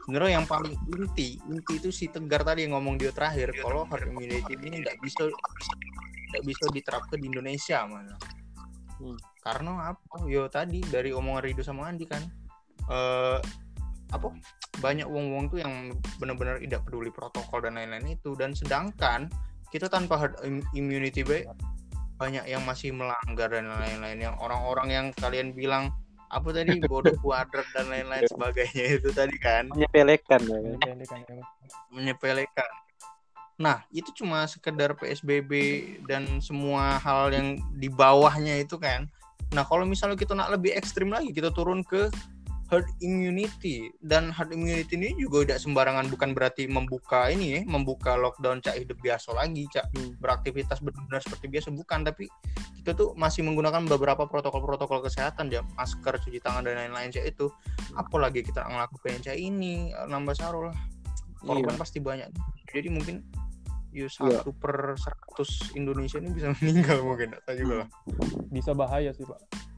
sebenarnya yang paling inti inti itu si tegar tadi yang ngomong dia terakhir kalau herd immunity ini tidak bisa tidak bisa diterapkan di Indonesia mana Hmm. karena apa? Yo tadi dari omongan Rido sama Andi kan eh apa? Banyak wong-wong tuh yang benar-benar tidak peduli protokol dan lain-lain itu. Dan sedangkan kita tanpa herd im- immunity baik banyak yang masih melanggar dan lain-lain. Yang orang-orang yang kalian bilang apa tadi bodoh kuadrat dan lain-lain sebagainya itu tadi kan menyepelekan ya kan? Ini kan ya, Mas. menyepelekan nah itu cuma sekedar PSBB dan semua hal yang di bawahnya itu kan nah kalau misalnya kita nak lebih ekstrim lagi kita turun ke herd immunity. Dan herd immunity ini juga tidak sembarangan bukan berarti membuka ini ya membuka lockdown cak hidup biasa lagi cak. Hmm. beraktivitas benar-benar seperti biasa bukan. Tapi kita tuh masih menggunakan beberapa protokol-protokol kesehatan ya masker cuci tangan dan lain-lain cak itu apalagi kita ngelakuin cak ini nambah saro lah. Korban pasti banyak. Jadi mungkin ya satu per 100 Indonesia ini bisa (laughs) meninggal mungkin tak juga lah. Bisa bahaya sih pak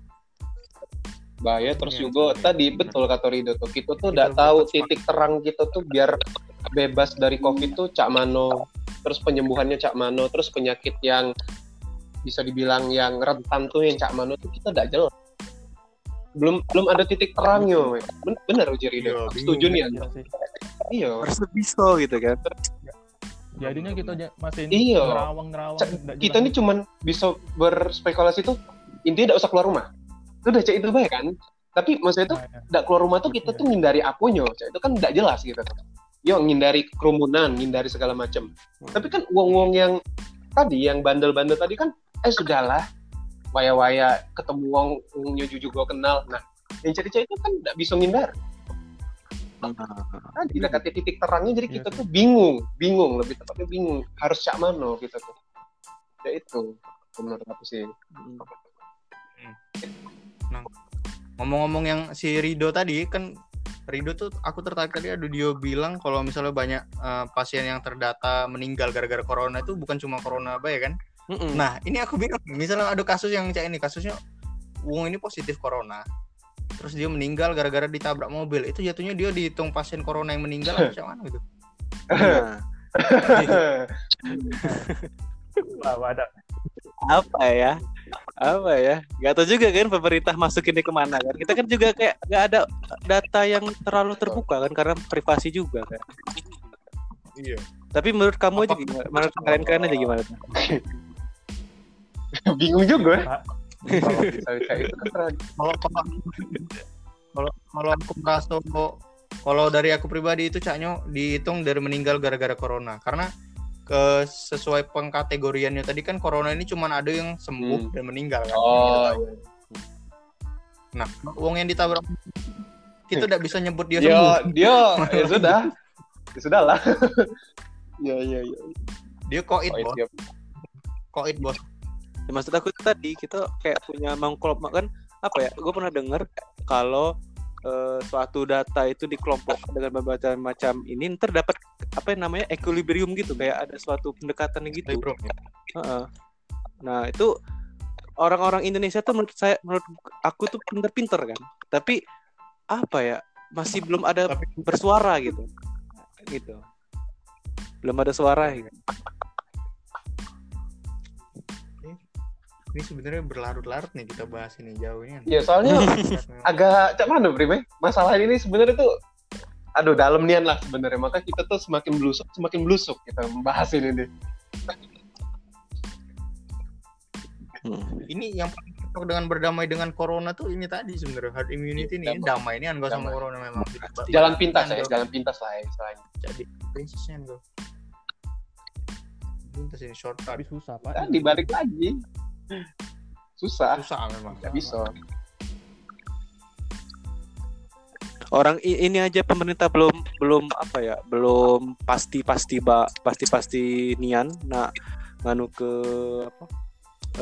bahaya terus Iya, juga betul. tadi betul kata Rido tuh. Kita tuh Kita udah tahu titik terang kita tuh biar bebas dari covid tuh cak mano. Terus penyembuhannya cak mano terus penyakit yang bisa dibilang yang rentan tuh yang cak mano tuh kita tidak jelas. Belum belum ada titik terangnya weh. Ben- bener Uji Rido Iya, setuju nih Iya sih. Iya. Harus bisa gitu kan. Jadinya kita masih Iya. nerawang nerawang kita ini cuman bisa berspekulasi tuh intinya tidak usah keluar rumah udah cek itu baik kan? Tapi maksudnya tuh Nah, ya. tidak keluar rumah tuh kita tuh ngindari apunya Cak. itu kan tidak jelas gitu. Yo ngindari kerumunan ngindari segala macam tapi kan uang-uang yang tadi yang bandel-bandel tadi kan eh sudahlah. Waya-waya ketemu uang uangnya jujur gua kenal. Nah yang cari-cari itu kan tidak bisa ngindar. Tadi udah kata titik terangnya jadi Iya kita sih. tuh bingung. Bingung lebih tepatnya bingung. Harus cak mano gitu tuh. Ya itu menurut aku sih ngomong-ngomong yang si Rido tadi kan Rido tuh aku tertarik tadi ada dia bilang kalau misalnya banyak eh, pasien yang terdata meninggal gara-gara corona itu bukan cuma corona apa ya kan? Mm-mm. nah ini aku bingung. Misalnya ada kasus yang kayak ini kasusnya Wong ini positif corona terus dia meninggal gara-gara ditabrak mobil itu jatuhnya dia dihitung pasien corona yang meninggal atau macam mana gitu? (laughs) Nah, (laughs) Wah, wadah. Apa ya? Apa ya? Gak tahu juga kan pemerintah masukin ini ke mana kan. Kita kan juga kayak gak ada data yang terlalu terbuka kan karena privasi juga kan. Iya. Tapi menurut kamu aja Apa- gimana? Menurut kalian-kalian aja gimana tuh? (laughs) bingung juga. Kalau itu kan kalau kalau kalau kalau aku merasa kok- kalau dari aku pribadi itu caknya dihitung dari meninggal gara-gara corona. Karena ke sesuai pengkategoriannya. Tadi kan corona ini cuma ada yang sembuh Hmm. dan meninggal kan? Oh Kita tahu. iya. nah uang yang ditabrak kita tidak bisa nyebut dia dia sembuh. dia ya sudah. Ya sudah lah (laughs) ya ya ya. Dia koit oh, bos. iya. koit bos. Ya, maksud aku tadi kita kayak punya mengkelompok kan? Apa ya? Gue pernah dengar kalau eh, suatu data itu dikelompokkan dengan berbagai macam ini ntar dapat apa yang namanya equilibrium gitu kayak ada suatu pendekatan gitu bro Heeh. Nah itu orang-orang Indonesia tuh menurut saya menurut aku tuh pinter-pinter kan. Tapi apa ya masih belum ada bersuara gitu. Gitu. Belum ada suara gitu. Ini sebenarnya berlarut-larut nih kita bahas ini jauh ini. Kan. ya soalnya (laughs) agak cak mana prime masalah ini sebenarnya tuh aduh dalam nian lah sebenarnya. Maka kita tuh semakin blusuk semakin blusuk kita membahas ini nih. Ini yang paling cocok dengan berdamai dengan corona tuh ini tadi sebenarnya. Herd immunity nih Damai. damai. Ini enggak sama corona memang. Jalan pintas ya jalan pintas lah ya istilahnya jadi prinsipnya enggak pintas ini shortcut. Tapi susah pak. Nah, dibalik lagi susah. Susah memang. Nggak bisa. Orang ini aja pemerintah belum belum apa ya belum pasti pasti ba pasti pasti nian nak nganu ke apa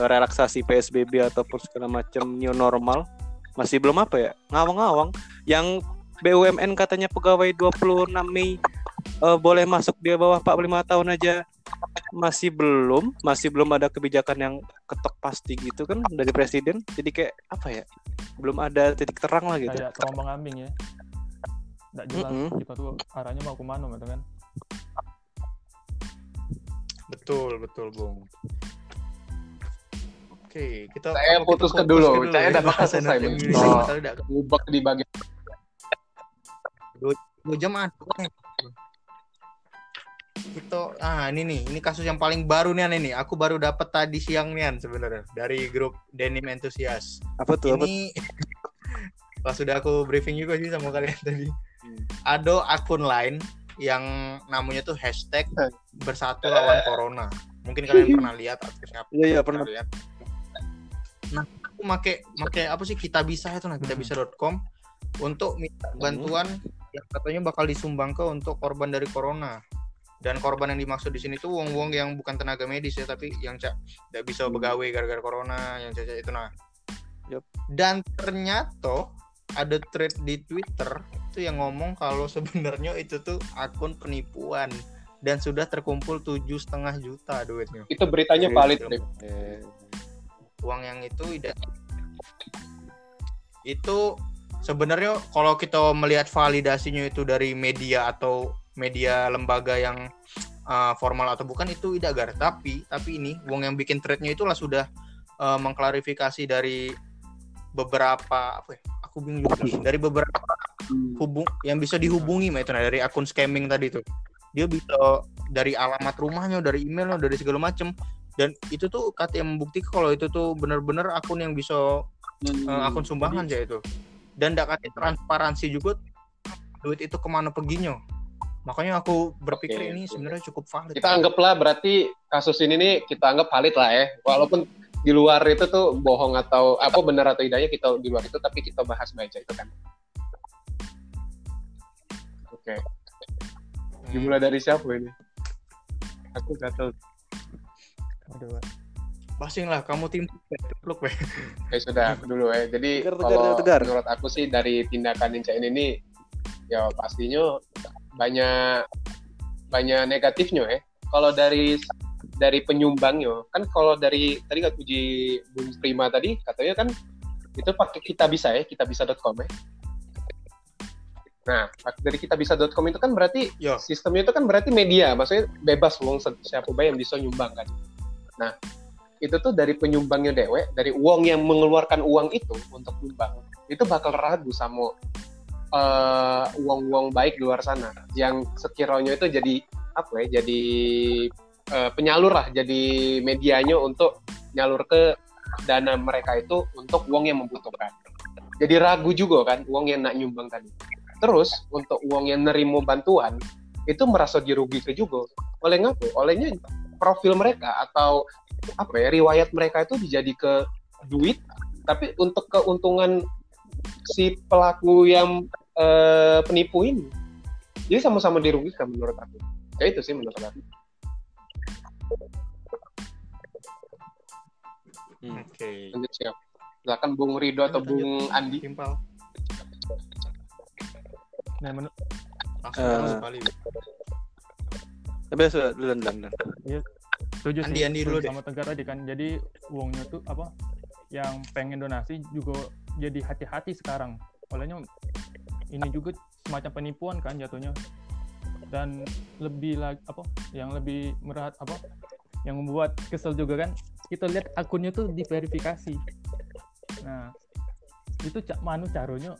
eh, relaksasi PSBB ataupun segala macam new normal. Masih belum apa ya? Ngawang-ngawang. Yang BUMN katanya pegawai 26 Mei eh, boleh masuk di bawah 45 tahun aja. Masih belum masih belum ada kebijakan yang ketok pasti gitu kan dari presiden. Jadi kayak apa ya? Belum ada titik terang lah gitu. Kayak terombang ambing ya. Nggak jelas Mm-mm. kita tuh arahnya mau ke mana gitu kan. Betul betul bung. Oke kita Saya putuskan dulu. ke Saya ya, udah bakal bahasan selesai. Oh. Di bagian dua jam ada kita ah ini nih ini kasus yang paling baru nih ini. Aku baru dapat tadi siang nih sebenarnya dari grup denim enthusiast. Apa tuh apa ini (laughs) pas sudah aku briefing juga sih sama kalian (laughs) tadi. Hmm. ada akun lain yang namanya tuh hashtag bersatu lawan corona. Mungkin kalian (laughs) pernah lihat siapa Iya, iya, pernah. Pernah. lihat? Nah aku make make apa sih? Kita bisa itu nah kita bisa.com untuk minta bantuan yang katanya bakal disumbang ke untuk korban dari corona. Dan korban yang dimaksud di sini tuh wong-wong yang bukan tenaga medis ya, tapi yang cak tidak bisa begawe gara-gara corona, yang caca itu nah. Yup. Dan ternyata ada thread di Twitter itu yang ngomong kalau sebenarnya itu tuh akun penipuan dan sudah terkumpul tujuh setengah juta duitnya. Itu beritanya valid, iya. Rip. Uang yang itu tidak itu sebenarnya kalau kita melihat validasinya itu dari media atau media lembaga yang uh, formal atau bukan itu tidak gar tapi tapi ini wong yang bikin threadnya itulah sudah uh, mengklarifikasi dari beberapa apa ya aku bingung juga. Dari beberapa hubung yang bisa dihubungi itu nah, dari akun scamming tadi tuh. Dia bisa dari alamat rumahnya dari emailnya dari segala macem. Dan itu tuh kata yang membuktikan kalau itu tuh benar-benar akun yang bisa eh, akun sumbangan aja itu. Dan tidak kasih transparansi juga duit itu ke mana perginya makanya aku berpikir Oke, ini oke. sebenarnya cukup valid Kita anggaplah berarti kasus ini nih kita anggap valid lah ya. Walaupun di luar itu tuh bohong atau apa benar atau tidaknya kita di luar itu tapi kita bahas baca itu kan. Oke, Hmm. dimulai dari siapa ini? Aku tahu. Aduh, Pak. basing lah kamu tim Pluk, weh. Ya sudah, aku dulu ya. Jadi Tegar, tegar, kalau tegar. menurut aku sih dari tindakan Inca ini nih, ya pastinya banyak banyak negatifnya ya. Kalau dari dari penyumbangnya, kan kalau dari tadi nggak puji Bung Prima tadi katanya kan itu pakai kita bisa ya, kita bisa.com ya. Nah, dari kita bisa.com itu kan berarti Yo. sistemnya itu kan berarti media, maksudnya bebas wong siapa bae yang bisa nyumbang kan. Nah, itu tuh dari penyumbangnya dewe, dari uang yang mengeluarkan uang itu untuk nyumbang, itu bakal ragu sama eh, uang-uang baik di luar sana yang sekiranya itu jadi apa ya, jadi eh, penyalur lah, jadi medianya untuk nyalur ke dana mereka itu untuk uang yang membutuhkan. Jadi ragu juga kan uang yang nak nyumbang tadi. Terus untuk uang yang nerimo bantuan itu merasa dirugikan juga. Oleh ngaku? Olehnya profil mereka atau apa ya riwayat mereka itu dijadi ke duit, tapi untuk keuntungan si pelaku yang eh, penipu ini. Jadi sama-sama dirugikan menurut aku. Ya itu sih menurut aku. oke Lanjut siap. Silakan Bung Rido atau Lanjut, Bung Andi. timpal Nah, menurut langsung Eh. Tapi sudah dulu dan setuju Andi, sih Andi dulu deh. sama Tegar tadi kan jadi uangnya tuh apa yang pengen donasi juga jadi hati-hati sekarang olehnya ini juga semacam penipuan kan jatuhnya dan lebih lagi apa yang lebih merat apa yang membuat kesel juga kan kita lihat akunnya tuh diverifikasi nah itu cak manu caranya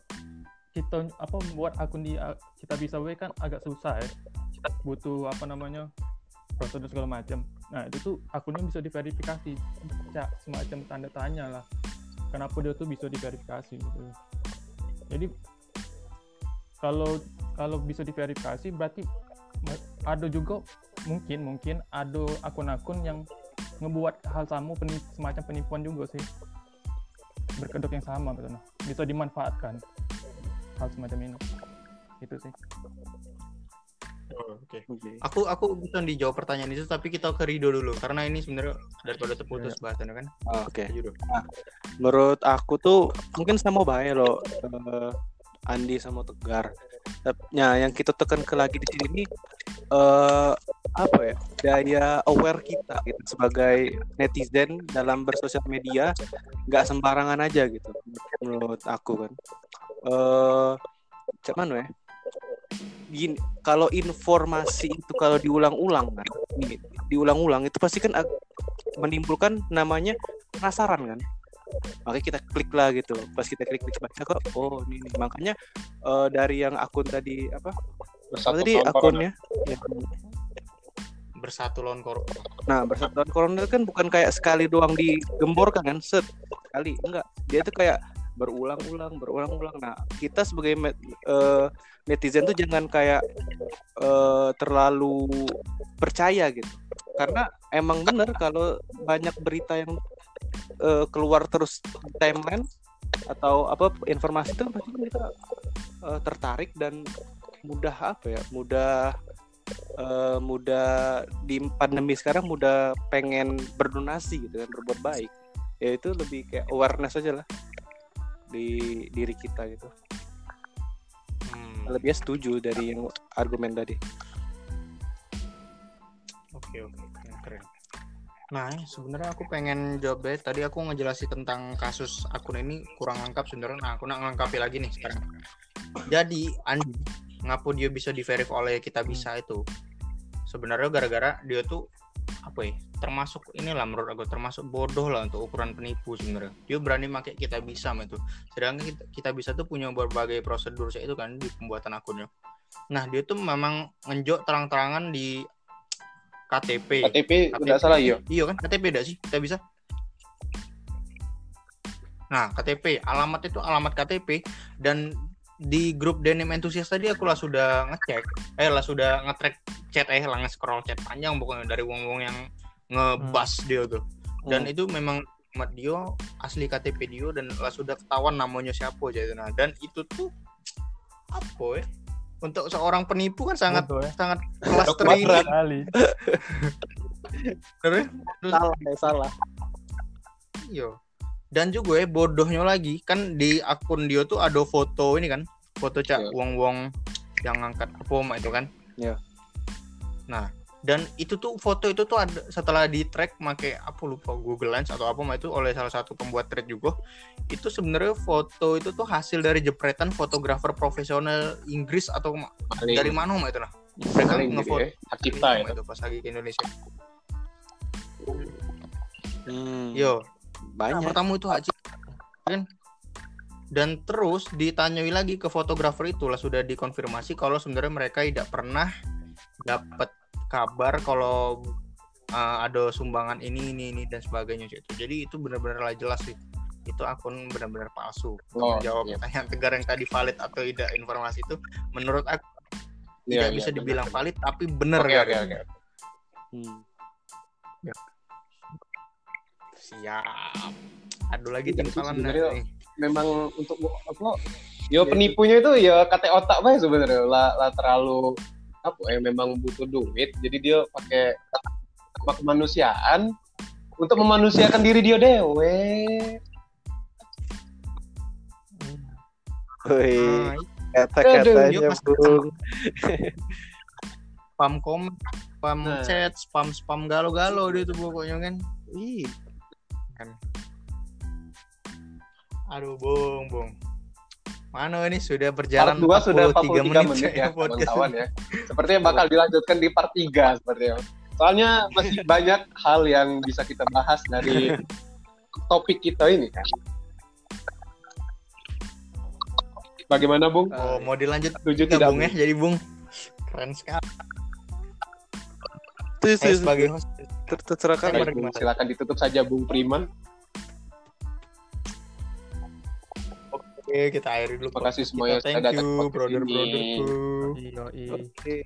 kita apa membuat akun di kita bisa W kan agak susah ya butuh apa namanya prosedur segala macam. Nah itu tuh akunnya bisa diverifikasi, Cak, semacam tanda tanya lah. Kenapa dia tuh bisa diverifikasi gitu. Jadi kalau kalau bisa diverifikasi berarti ada juga mungkin mungkin ada akun-akun yang ngebuat hal sama peni- semacam penipuan juga sih. Berkedok yang sama betul. Nah. bisa dimanfaatkan hal semacam ini. Itu sih. Oh, oke. Aku aku bisa dijawab pertanyaan itu tapi kita ke Rido dulu karena ini sebenarnya daripada terputus bahasannya kan? Oke. Rido. Menurut aku tuh mungkin sama bahaya loh eh, Andi sama Tegar. Nah, yang kita tekan ke lagi di sini nih eh apa ya? Daya aware kita gitu sebagai netizen dalam bersosial media nggak sembarangan aja gitu menurut aku kan. Eh cak mana ya? Gini, kalau informasi itu kalau diulang-ulang kan, ini, diulang-ulang itu pasti kan menimbulkan namanya penasaran kan makanya kita klik lah gitu. Pas kita klik klik baca kok oh ini nih. makanya eh, dari yang akun tadi apa? Bersatu tadi? lawan akunnya? yang bersatu lawan corona nah bersatuan corona kan bukan kayak sekali doang digemborkan kan? Set kali enggak. Dia itu kayak berulang-ulang berulang-ulang. Nah kita sebagai met- eh, netizen tuh jangan kayak eh, terlalu percaya gitu. Karena emang bener kalau banyak berita yang eh, keluar terus timeline atau apa informasi itu pasti kita eh, tertarik dan mudah apa ya mudah eh, mudah di pandemi sekarang mudah pengen berdonasi gitu kan berbuat baik. Ya itu lebih kayak awareness aja lah di diri kita gitu. Hmm, lebih setuju dari yang argumen tadi. Oke oke. Keren. Nah sebenarnya aku pengen jawab deh. Tadi aku ngejelasin tentang kasus akun ini kurang lengkap sebenarnya. Nah aku nak ngelengkapi lagi nih sekarang. Jadi Andi, ngapu dia bisa di oleh kita bisa itu? Sebenarnya gara-gara dia tuh apa ya? Termasuk inilah menurut aku termasuk bodoh lah untuk ukuran penipu sebenarnya. Dia berani pakai kita bisa itu. Sedangkan kita, kita bisa tuh punya berbagai prosedur itu kan di pembuatan akunnya. Nah dia tuh memang ngenjok terang-terangan di KTP. KTP nggak salah iya Iya kan KTP enggak sih? Kita bisa. Nah, KTP, alamat itu alamat KTP dan di grup denim entusias tadi aku lah sudah ngecek, eh lah sudah ngetrack chat eh lah nge-scroll chat panjang pokoknya dari wong-wong yang ngebas dia tuh. Dan itu memang alamat dia asli KTP dia dan lah sudah ketahuan namanya siapa aja itu. Nah, dan itu tuh apa ya? Untuk seorang penipu kan sangat Bodoh ya. sangat kelas Dok terikat. Berat. Kali. Terus salah ya salah Iya. Dan juga ya bodohnya lagi kan di akun dia tuh ada foto ini kan, foto cak Iya. wong-wong yang ngangkat apa itu kan. Iya. Nah, dan itu tuh foto itu tuh ada setelah di track make apa lupa Google Lens atau apa itu oleh salah satu pembuat thread juga. Itu sebenarnya foto itu tuh hasil dari jepretan fotografer profesional Inggris atau Paling- dari mana mak itu nah. Mereka jadi ngefoto ya hak cipta ya itu pas lagi ke Indonesia. Hmm, Yo, Nah, banyak pertama itu hak cipta kan dan terus ditanyai lagi ke fotografer itu lah sudah dikonfirmasi kalau sebenarnya mereka tidak pernah dapat kabar kalau uh, ada sumbangan ini ini ini dan sebagainya itu jadi itu benar-benar lah jelas sih itu akun benar-benar palsu Oh, menjawab iya. pertanyaan tegar yang tadi valid atau tidak informasi itu menurut aku Iya, tidak iya, bisa benar, dibilang valid tapi benar Oke ya. oke oke. Hmm. siap aduh lagi Iya, sebenarnya nih. Memang untuk apa? Yo penipunya itu ya kata otak banget sebenarnya lah, lah terlalu apa ya memang butuh duit jadi dia pakai apa kemanusiaan untuk memanusiakan diri dia dewe. Woi, Nah, kata-katanya bung (laughs) spam komen, spam Nah. chat, spam spam galo-galo dia tuh pokoknya kan. Ih, Aduh, Bung, Bung. Mana ini sudah Part berjalan 2 sudah 43 menit, menit ya podcast kawan-kawan ya. Sepertinya bakal dilanjutkan di part 3 sepertinya. Soalnya masih banyak hal yang bisa kita bahas dari topik kita ini kan. Bagaimana Bung? Oh, mau dilanjut nggak tidak Bung ya? Jadi Bung. Keren sekali. tuh, sebagai host ter- terserah Bung. Silakan ditutup saja Bung Priman. Oke, kita akhiri dulu. Terima kasih semuanya sudah Thank datang ke you, brother-brotherku. Oke.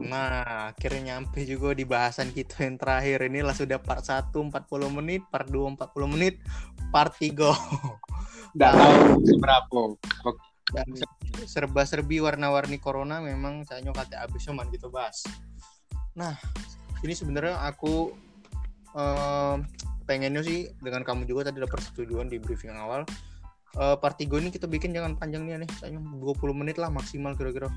Nah, akhirnya nyampe juga di bahasan kita yang terakhir. Inilah sudah part 1 40 menit, part 2 40 menit, part 3 Tidak tahu seberapa. Dan serba-serbi warna-warni corona memang saya kata abis cuman gitu bahas. Nah, ini sebenarnya aku em, pengennya sih dengan kamu juga tadi ada persetujuan di briefing awal. Eh, part 3 ini kita bikin jangan panjang nih nih, saya 20 menit lah maksimal kira-kira.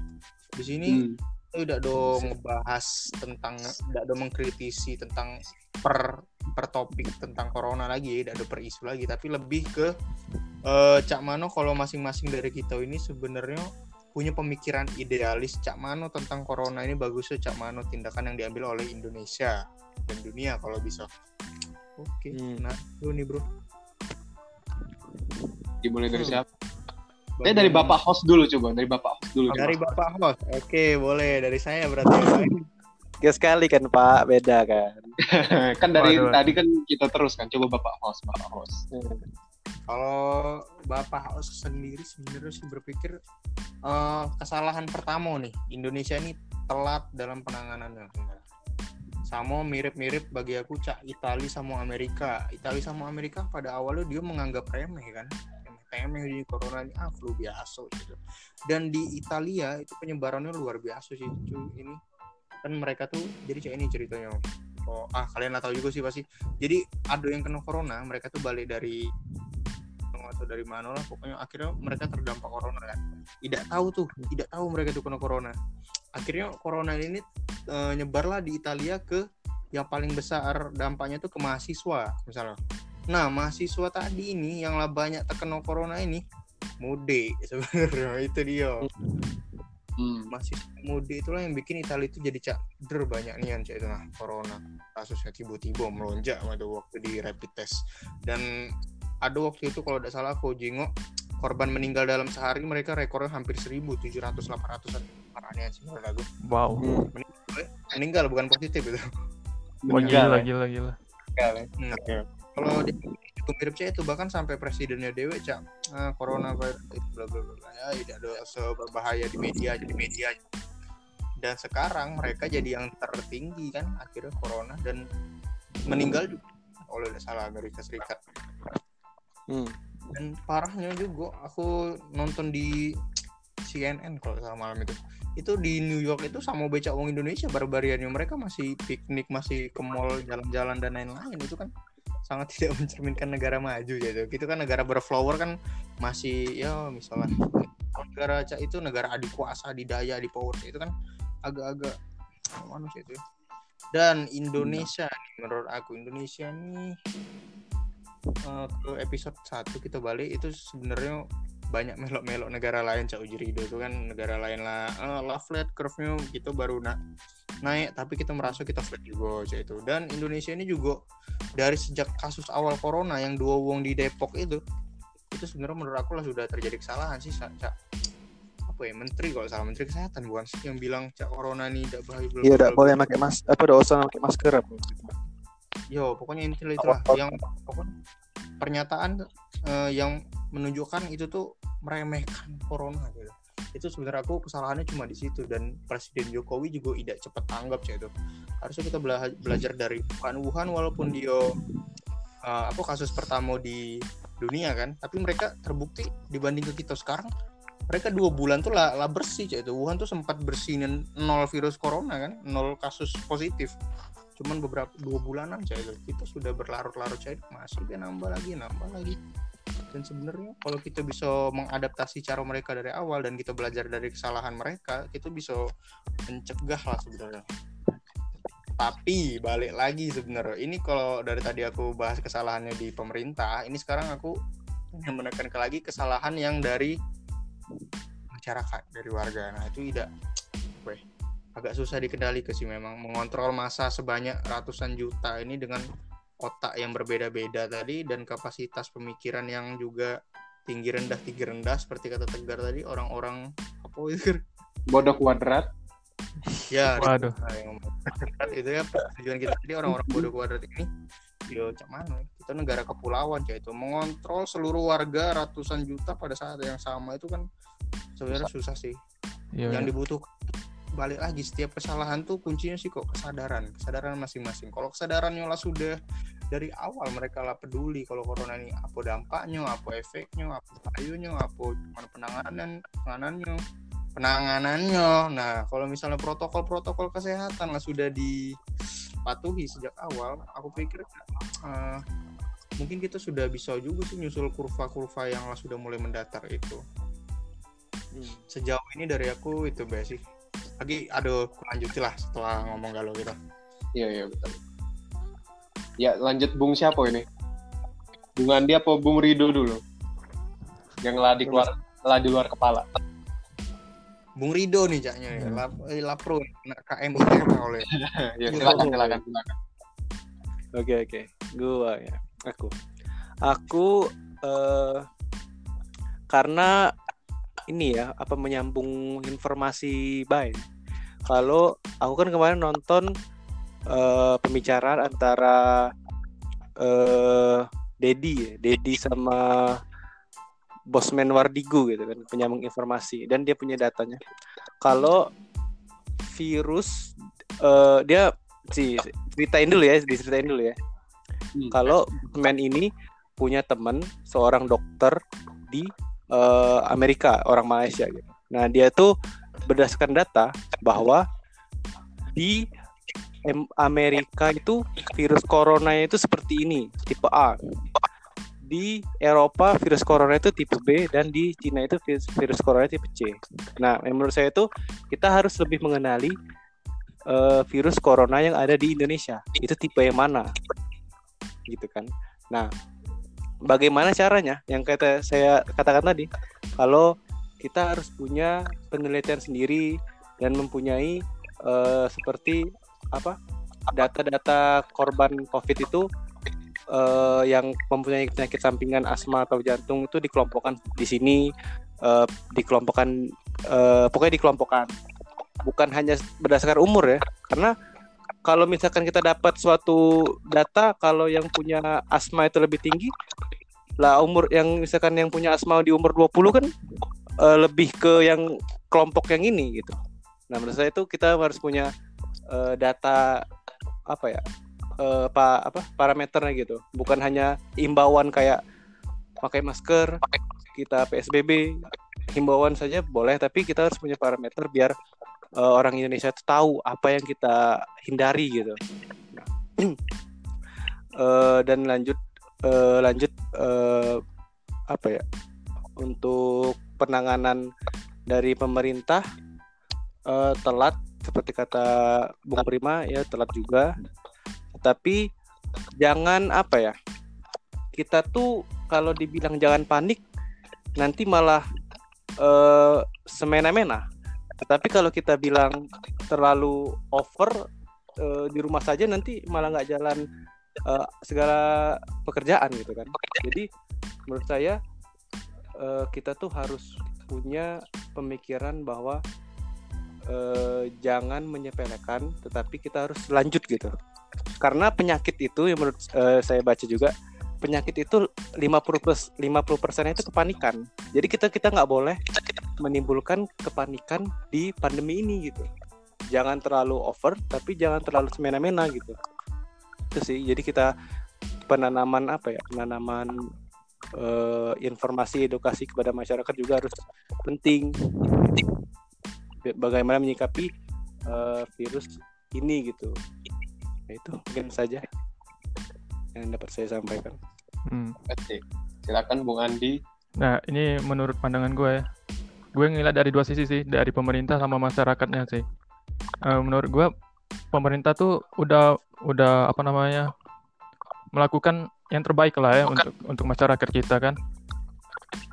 Di sini Hmm. Tidak dong ngebahas tentang tidak ada mengkritisi tentang per per topik tentang corona lagi tidak ada per isu lagi tapi lebih ke eh, Cak Mano kalau masing-masing dari kita ini sebenarnya punya pemikiran idealis Cak Mano tentang corona ini bagusnya Cak Mano tindakan yang diambil oleh Indonesia dan dunia kalau bisa oke Hmm. nah lu nih bro Dimulai dari Hmm. siapa? Eh dari Bapak host dulu coba, dari Bapak host dulu. dari coba. bapak host oke boleh dari saya berarti ya. Gak sekali kan Pak, beda kan. (laughs) kan dari Waduh. tadi kan kita terus kan, coba Bapak host, Bapak host. Kalau Bapak Haus sendiri sebenarnya sih berpikir eh, kesalahan pertama nih Indonesia ini telat dalam penanganannya. Sama mirip-mirip bagi aku cak Itali sama Amerika. Itali sama Amerika pada awalnya dia menganggap remeh kan. Remeh di corona ini ah flu biasa gitu. Dan di Italia itu penyebarannya luar biasa sih cuy ini. Kan mereka tuh jadi cak ini ceritanya. Oh, ah kalian lah tahu juga sih pasti. Jadi ada yang kena corona, mereka tuh balik dari atau dari mana lah pokoknya akhirnya mereka terdampak corona kan tidak tahu tuh tidak tahu mereka tuh kena corona akhirnya corona ini eh, nyebarlah di Italia ke yang paling besar dampaknya tuh ke mahasiswa misalnya nah mahasiswa tadi ini yang lah banyak terkena corona ini mudik sebenarnya (laughs) itu dia Hmm. mahasiswa mudik itulah yang bikin Italia itu jadi cak der banyak nih yang cak itu nah corona kasusnya tiba-tiba melonjak pada waktu di rapid test dan ada waktu itu kalau tidak salah aku jengok korban meninggal dalam sehari mereka rekornya hampir 1700 800an parahnya sih menurut aku Wow. meninggal bukan positif itu Wah, Meninggal, gila, ya. gila, gila. Hmm. Kalau di itu mirip cak itu bahkan sampai presidennya dewe cak. Ah, corona virus itu bla bla bla ya tidak ada seberbahaya di media jadi media. Dan sekarang mereka jadi yang tertinggi kan akhirnya corona. Dan meninggal juga oleh salah Amerika Serikat. Hmm. dan parahnya juga aku nonton di CNN kalau salah malam itu. Itu di New York itu sama becak uang Indonesia barbariannya mereka masih piknik masih ke mall jalan-jalan dan lain-lain itu kan sangat (laughs) tidak mencerminkan negara maju gitu gitu kan negara berflower kan masih ya misalnya negara cak itu negara adik kuasa adidaya di power itu kan agak-agak mana sih itu ya. dan Indonesia nih, menurut aku Indonesia nih eh, ke episode 1 kita balik itu sebenarnya banyak melok-melok negara lain Cak Uji Rido itu kan negara lain lah eh, lah flat curve-nya gitu baru na naik tapi kita merasa kita flat juga Cak itu dan Indonesia ini juga dari sejak kasus awal corona yang dua wong di Depok itu itu sebenarnya menurut aku lah sudah terjadi kesalahan sih Cak Cak. apa ya menteri kalau salah menteri kesehatan bukan sih yang bilang Cak corona ini tidak bahaya Iya, tidak boleh pakai mas apa tidak usah pakai masker apa. Yo, pokoknya intinya itulah yang pokoknya pernyataan eh, yang menunjukkan itu tuh meremehkan corona gitu. Itu sebenarnya aku kesalahannya cuma di situ dan Presiden Jokowi juga tidak cepat tanggap sih itu. Harusnya kita bela- belajar dari Wuhan. Wuhan walaupun dia eh, apa kasus pertama di dunia kan, tapi mereka terbukti dibanding ke kita sekarang mereka dua bulan tuh lah, lah bersih itu. Wuhan tuh sempat bersihin nol virus corona kan nol kasus positif cuman beberapa dua bulanan itu kita sudah berlarut-larut saya masih dia nambah lagi nambah lagi. Dan sebenarnya kalau kita bisa mengadaptasi cara mereka dari awal dan kita belajar dari kesalahan mereka kita bisa mencegah lah sebenarnya. Tapi balik lagi sebenarnya ini kalau dari tadi aku bahas kesalahannya di pemerintah ini sekarang aku ingin menekankan lagi kesalahan yang dari masyarakat dari warga. Nah itu tidak ya, agak susah dikendalikan sih memang mengontrol masa sebanyak ratusan juta ini dengan otak yang berbeda-beda tadi dan kapasitas pemikiran yang juga tinggi rendah tinggi rendah seperti kata Tegar tadi orang-orang apa itu Bodoh kuadrat. ya Waduh. (laughs) itu ya tujuan kita tadi orang-orang bodoh kuadrat ini yo cak mana ya? kita negara kepulauan cak itu mengontrol seluruh warga ratusan juta pada saat yang sama itu kan sebenarnya susah sih Iya. yang dibutuhkan balik lagi setiap kesalahan tuh kuncinya sih kok kesadaran kesadaran masing-masing. Kalau kesadarannya lah sudah dari awal mereka lah peduli kalau corona ini apa dampaknya apa efeknya apa bahayanya apa gimana penanganan penanganannya penanganannya. Nah kalau misalnya protokol-protokol kesehatan lah sudah dipatuhi sejak awal aku pikir eh, mungkin kita sudah bisa juga sih nyusul kurva-kurva yang lah sudah mulai mendatar itu. Hmm. sejauh ini dari aku itu basic lagi aduh lanjutin lah setelah ngomong galau gitu Iya, iya betul. Ya, lanjut Bung siapa ini? Bung Andi apa Bung Rido dulu? Yang lah di luar lah di luar kepala. Bung Rido nih caknya (laughs) ya Hmm. lap, eh, lapro kena KM ITERA oleh ya, silakan, silakan, silakan. Oke oke, gua ya, aku, aku eh karena ini ya apa menyambung informasi baik. Kalau aku kan kemarin nonton eh pembicaraan antara eh Dedi ya, Dedi sama Bosman Wardigo gitu kan, penyambung informasi dan dia punya datanya. Kalau virus eh, dia sih ceritain dulu ya, diceritain dulu ya. Hmm. Kalau Bosman ini punya teman seorang dokter di eh, Amerika, orang Malaysia gitu. Nah, dia tuh berdasarkan data bahwa di Amerika itu virus corona itu seperti ini, tipe A. Di Eropa virus corona itu tipe B dan di Cina itu virus, virus corona tipe C. Nah, menurut saya itu kita harus lebih mengenali eh, virus corona yang ada di Indonesia. Itu tipe yang mana? Gitu kan. Nah, bagaimana caranya? Yang kata saya katakan tadi, kalau kita harus punya penelitian sendiri dan mempunyai eh, seperti apa data-data korban COVID itu eh, yang mempunyai penyakit sampingan asma atau jantung itu dikelompokkan di sini eh, dikelompokkan eh, pokoknya dikelompokkan bukan hanya berdasarkan umur ya karena kalau misalkan kita dapat suatu data kalau yang punya asma itu lebih tinggi lah umur yang misalkan yang punya asma di umur 20 kan eh, lebih ke yang kelompok yang ini gitu. Nah, menurut saya itu kita harus punya eh, data apa ya? eh, pa, apa parameternya gitu. Bukan hanya imbauan kayak pakai masker, kita PSBB, himbauan saja boleh, tapi kita harus punya parameter biar eh, orang Indonesia itu tahu apa yang kita hindari gitu. (clears throat) Eh, dan lanjut eh, lanjut eh, apa ya? Untuk penanganan dari pemerintah eh, telat seperti kata Bung Prima ya telat juga tapi jangan apa ya kita tuh kalau dibilang jangan panik nanti malah eh, semena-mena tetapi kalau kita bilang terlalu over eh, di rumah saja nanti malah nggak jalan eh, segala pekerjaan gitu kan. Jadi menurut saya eh, kita tuh harus punya pemikiran bahwa eh, jangan menyepelekan tetapi kita harus lanjut gitu. Karena penyakit itu yang menurut eh, saya baca juga penyakit itu 50 plus 50 persennya itu kepanikan. Jadi kita kita nggak boleh menimbulkan kepanikan di pandemi ini gitu jangan terlalu over tapi jangan terlalu semena-mena gitu itu sih jadi kita penanaman apa ya penanaman eh, informasi edukasi kepada masyarakat juga harus penting bagaimana menyikapi eh, virus ini gitu Ya itu mungkin saja yang dapat saya sampaikan Hmm. Oke. Silakan Bung Andi. Nah, ini menurut pandangan gue ya. Gue ngeliat dari dua sisi sih, dari pemerintah sama masyarakatnya sih. Eh, menurut gue, pemerintah tuh udah udah apa namanya melakukan yang terbaik lah ya untuk untuk masyarakat kita kan.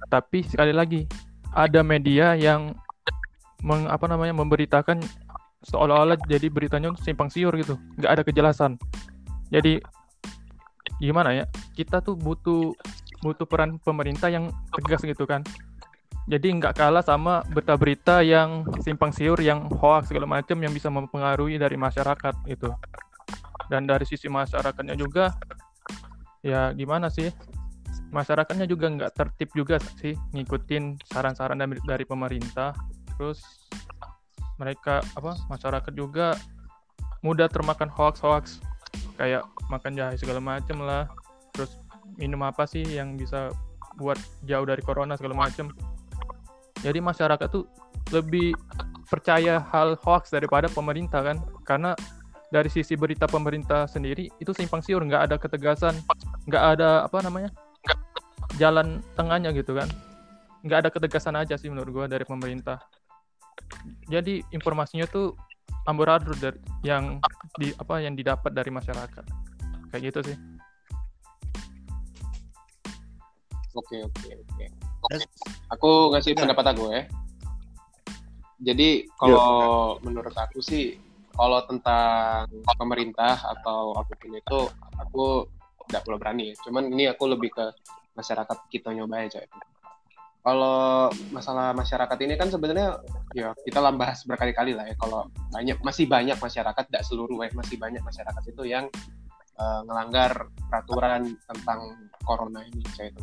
Tapi sekali lagi ada media yang meng, apa namanya memberitakan seolah-olah jadi beritanya simpang siur gitu, nggak ada kejelasan. Jadi gimana ya? Kita tuh butuh butuh peran pemerintah yang tegas gitu kan. Jadi nggak kalah sama berita-berita yang simpang siur, yang hoax segala macam yang bisa mempengaruhi dari masyarakat itu. Dan dari sisi masyarakatnya juga, ya gimana sih? Masyarakatnya juga nggak tertib juga sih ngikutin saran-saran dari, pemerintah. Terus mereka apa? Masyarakat juga mudah termakan hoax-hoax kayak makan jahe segala macam lah. Terus minum apa sih yang bisa buat jauh dari corona segala macam. Jadi masyarakat tuh lebih percaya hal hoax daripada pemerintah kan, karena dari sisi berita pemerintah sendiri itu simpang siur, nggak ada ketegasan, nggak ada apa namanya jalan tengahnya gitu kan, nggak ada ketegasan aja sih menurut gua dari pemerintah. Jadi informasinya tuh amburadul dari yang di apa yang didapat dari masyarakat, kayak gitu sih. Oke oke oke. Aku ngasih pendapat aku ya. Jadi kalau menurut aku sih kalau tentang pemerintah atau apa pun itu aku tidak perlu berani ya. Cuman ini aku lebih ke masyarakat kita nyoba aja. Kalau masalah masyarakat ini kan sebenarnya ya kita lah bahas berkali-kali lah ya. Kalau banyak masih banyak masyarakat tidak seluruh ya masih banyak masyarakat itu yang eh, ngelanggar peraturan tentang corona ini saya itu.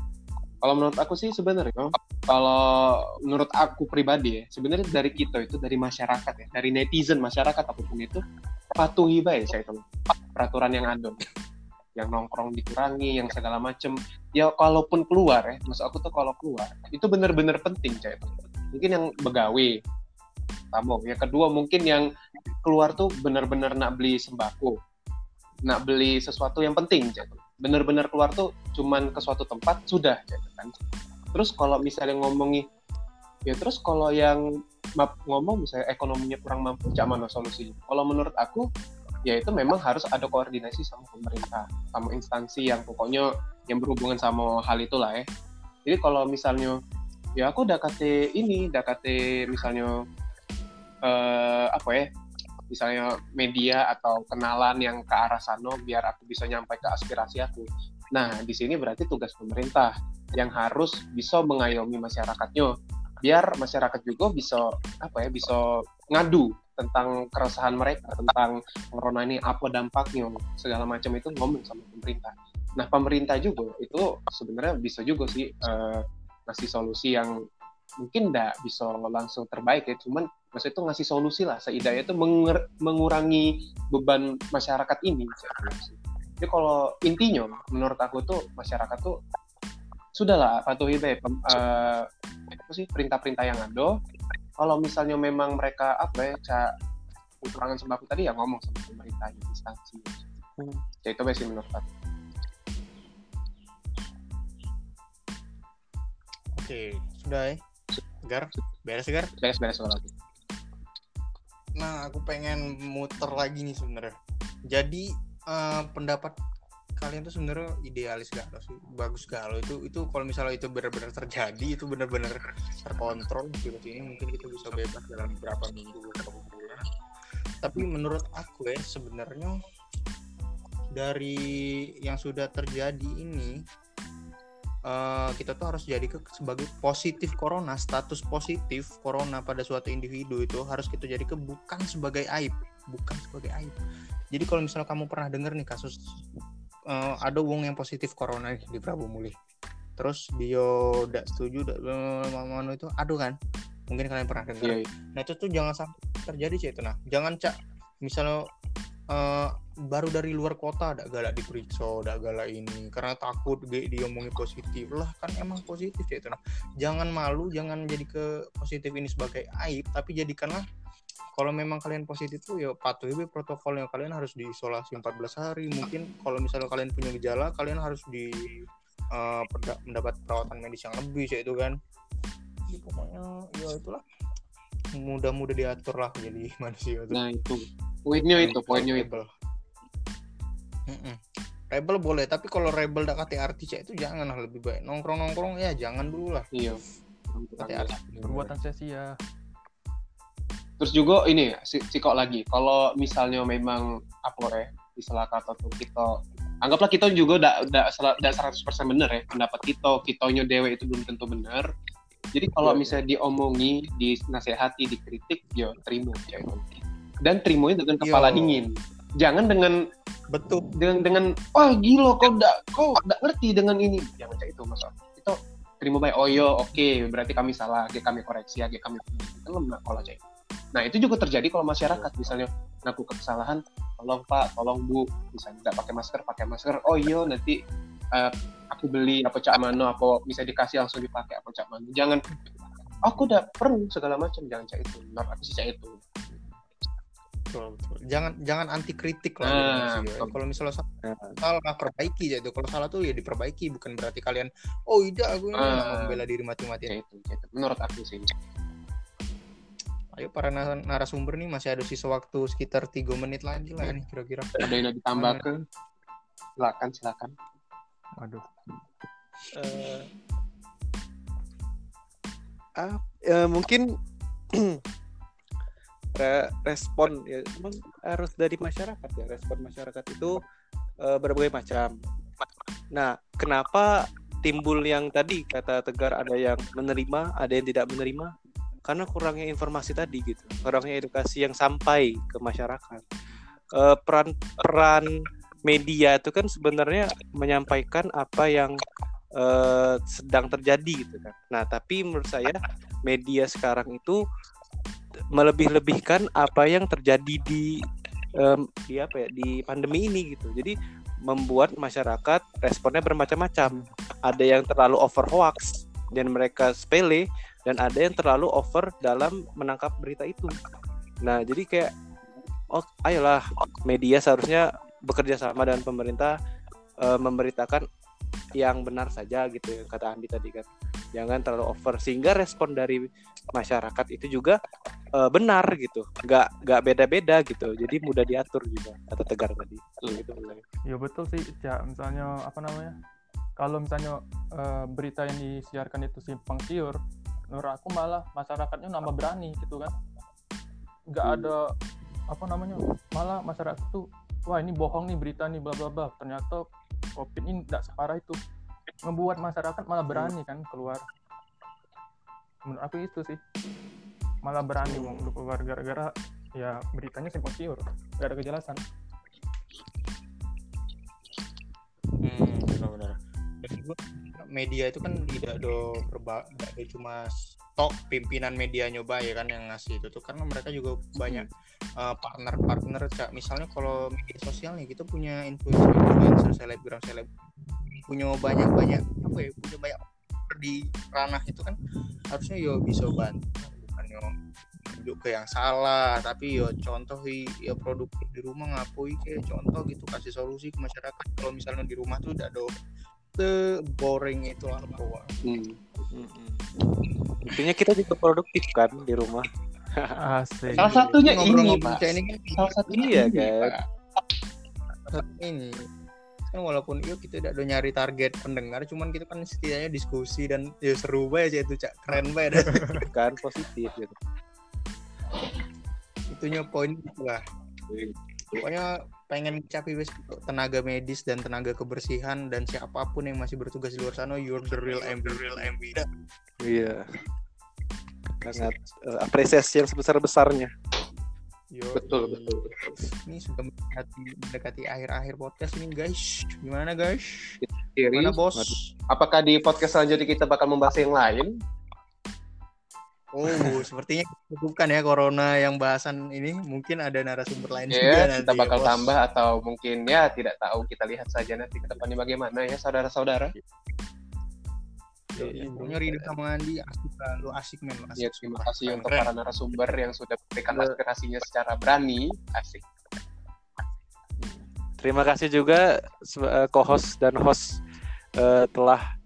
Kalau menurut aku sih sebenarnya kalau menurut aku pribadi ya sebenarnya dari kita itu dari masyarakat ya dari netizen masyarakat apa pun itu patuhi baik saya itu peraturan yang ada yang nongkrong dikurangi yang segala macem. Ya kalaupun keluar ya maksud aku tuh kalau keluar itu benar-benar penting saya itu mungkin yang begawe tamu yang kedua mungkin yang keluar tuh benar-benar nak beli sembako nak beli sesuatu yang penting Cak. Benar-benar keluar tuh cuman ke suatu tempat sudah Cak, kan. Terus kalau misalnya ngomongi ya terus kalau yang ngomong misalnya ekonominya kurang mampu cak mana solusinya? Kalau menurut aku ya itu memang harus ada koordinasi sama pemerintah sama instansi yang pokoknya yang berhubungan sama hal itulah ya. Jadi kalau misalnya ya aku udah kate ini udah kate misalnya eh, apa ya misalnya media atau kenalan yang ke arah sana biar aku bisa nyampai ke aspirasi aku. Nah di sini berarti tugas pemerintah yang harus bisa mengayomi masyarakatnya. Biar masyarakat juga bisa apa ya bisa ngadu tentang keresahan mereka tentang corona ini apa dampaknya segala macam itu ngomong sama pemerintah. Nah pemerintah juga itu sebenarnya bisa juga sih eh, ngasih solusi yang mungkin nggak bisa langsung terbaik ya. Cuman maksudnya itu ngasih solusi lah setidaknya itu menger- mengurangi beban masyarakat ini. Jadi kalau intinya menurut aku tuh masyarakat tuh sudahlah patuhi baik pem- eh, apa sih perintah-perintah yang ada. Kalau misalnya memang mereka apa ya ca kekurangan sembako tadi ya ngomong sama pemerintah instansi ya itu sih menurut aku. Oke, sudah ya. Segar, beres segar. beres-beres soal aku Nah, aku pengen muter lagi nih sebenarnya. Jadi eh, pendapat kalian tuh sebenarnya idealis gak sih? Bagus lo itu itu kalau misalnya itu benar-benar terjadi itu benar-benar terkontrol virus ini mungkin kita bisa bebas dalam beberapa minggu beberapa bulan. Tapi menurut aku ya sebenarnya dari yang sudah terjadi ini eh, kita tuh harus jadi ke sebagai positif corona status positif corona pada suatu individu itu harus kita jadi ke bukan sebagai aib bukan sebagai aib jadi kalau misalnya kamu pernah dengar nih kasus eh, ada wong yang positif corona nih di Prabu Muli terus dia tidak setuju dak mama itu aduh kan mungkin kalian pernah dengar iya, iya. Nah itu tuh jangan sampai terjadi sih itu nah. Jangan cak misalnya eh, baru dari luar kota ada galak diperiksa, ada galak ini. Karena takut ge- diomongin positif. Lah kan emang positif ya itu. Nah. Jangan malu, jangan jadi ke positif ini sebagai aib, tapi jadikanlah kalau memang kalian positif tuh ya patuhi be protokolnya kalian harus diisolasi 14 hari. Mungkin kalau misalnya kalian punya gejala kalian harus di perda- mendapat perawatan medis yang lebih ya itu kan. Jadi pokoknya ya itulah. Mudah-mudah diatur lah jadi (laughs) manusia itu. Nah itu. Poinnya itu poinnya itu Mm-mm. rebel boleh tapi kalau rebel dak kata arti cek itu jangan lah lebih baik nongkrong nongkrong ya jangan dulu lah. Iya. Perbuatan sia-sia terus juga ini si, si kok lagi kalau misalnya memang apa ya istilah kata tuh kita anggaplah kita juga udah udah udah 100% bener ya pendapat kita kitanya dewe itu belum tentu bener. Jadi kalau Iya, misalnya diomongin dinasehati dikritik ya terima ya itu dan terimanya dengan kepala Yo. dingin jangan dengan betul. Dengan dengan wah gila kau udah kau udah ngerti dengan ini. Jangan kayak itu masa itu terima baik. Oh yo oke berarti kami salah oke kami koreksi ya kami lemah kalau cek. Nah itu juga terjadi kalau masyarakat misalnya ngaku kesalahan tolong pak tolong bu. Misalnya nggak pakai masker pakai masker. Oh iya nanti eh, aku beli apa cak mano apa bisa dikasih langsung dipakai apa cak mano. Jangan. Aku udah perlu segala macam. Jangan cak itu. Menurut aku sih cak itu betul, betul. jangan jangan anti kritik lah Nah, kalau misalnya salah, salah perbaiki ya itu. Kalau salah tuh ya diperbaiki bukan berarti kalian oh tidak aku ini Ah. nama membela diri mati-matian. Cak itu cak itu. Menurut aku sih. Ayo para na- narasumber nih masih ada sisa waktu sekitar tiga menit lagi lah nih kira-kira. Ada yang ditambahkan silakan silakan. Aduh eh ah, eh, mungkin (clears throat) re- respon ya emang harus dari masyarakat ya respon masyarakat itu eh, berbagai macam. Nah kenapa timbul yang tadi kata tegar ada yang menerima ada yang tidak menerima? Karena kurangnya informasi tadi gitu. Kurangnya edukasi yang sampai ke masyarakat. Eh, peran peran media itu kan sebenarnya menyampaikan apa yang eh, sedang terjadi gitu kan. Nah, tapi menurut saya media sekarang itu melebih-lebihkan apa yang terjadi di em, di apa ya di pandemi ini gitu. Jadi membuat masyarakat responnya bermacam-macam. Ada yang terlalu over hoax dan mereka sepele dan ada yang terlalu over dalam menangkap berita itu. Nah, jadi kayak oh ayolah media seharusnya bekerja sama dengan pemerintah eh, memberitakan yang benar saja gitu yang kata Andi tadi kan. Jangan terlalu over sehingga respon dari masyarakat itu juga eh, benar gitu. Nggak nggak beda-beda gitu. Jadi mudah diatur juga kata Tegar tadi. Gitu mulai. Ya betul sih, ya misalnya apa namanya? Kalau misalnya eh, berita yang disiarkan itu simpang siur, menurut aku malah masyarakatnya nambah berani gitu kan. Nggak ada apa namanya? Malah masyarakat tuh wah ini bohong nih berita nih bla bla bla. Ternyata Covid ini tidak separah itu. Ngebuat masyarakat malah berani kan keluar. Menurut aku itu sih. Malah berani mau keluar gara-gara ya beritanya simpang siur, gak ada kejelasan. Hmm, benar-benar. Media itu kan tidak do berba tidak cuma stok pimpinan media nyoba ya kan yang ngasih itu tuh. Karena mereka juga banyak uh, partner-partner Cak. misalnya kalau media sosial nih kita punya influencer influencer selebgram seleb punya banyak banyak apa ya punya banyak di ranah itu kan harusnya yo bisa bantu. Bukan yo tunjuk ke yang salah tapi yo contoh ya produktif di rumah ngapui kayak contoh gitu kasih solusi ke masyarakat. Kalau misalnya di rumah tuh udah do se boring itu apa Hmm. Intinya kita juga produktif kan di rumah. Asik. Salah satunya ini, ngobrol-ngobrol Pak. kayak ini kan Salah satunya Iya, ini, kan? Pak. ini kan walaupun yuk kita udah do nyari target pendengar cuman kita kan setidaknya diskusi dan ya seru banget sih itu cak keren banget (laughs) kan positif gitu. itunya poin lah pokoknya pengen capai wes tenaga medis dan tenaga kebersihan dan siapa pun yang masih bertugas di luar sana you're the real MV real MV Iya. Sangat eh, apresiasi yang sebesar-besarnya. Yo, Betul, betul. ini sudah mendekati mendekati akhir-akhir podcast ini guys gimana guys Kiri. gimana bos Apakah di podcast selanjutnya kita bakal membahas yang lain? Oh, sepertinya bukan ya corona yang bahasan ini. Mungkin ada narasumber lain juga Ya, nanti. kita bakal ya, tambah atau mungkin ya tidak tahu. Kita lihat saja nanti ke depannya bagaimana ya, saudara-saudara. Yoi, Pokoknya Ridho sama Andi asik. Lu asik men, lu asik. Ya, terima kasih Keren, untuk para narasumber yang sudah memberikan aspirasinya secara berani. Asik. Terima kasih juga eh, co-host dan host eh, telah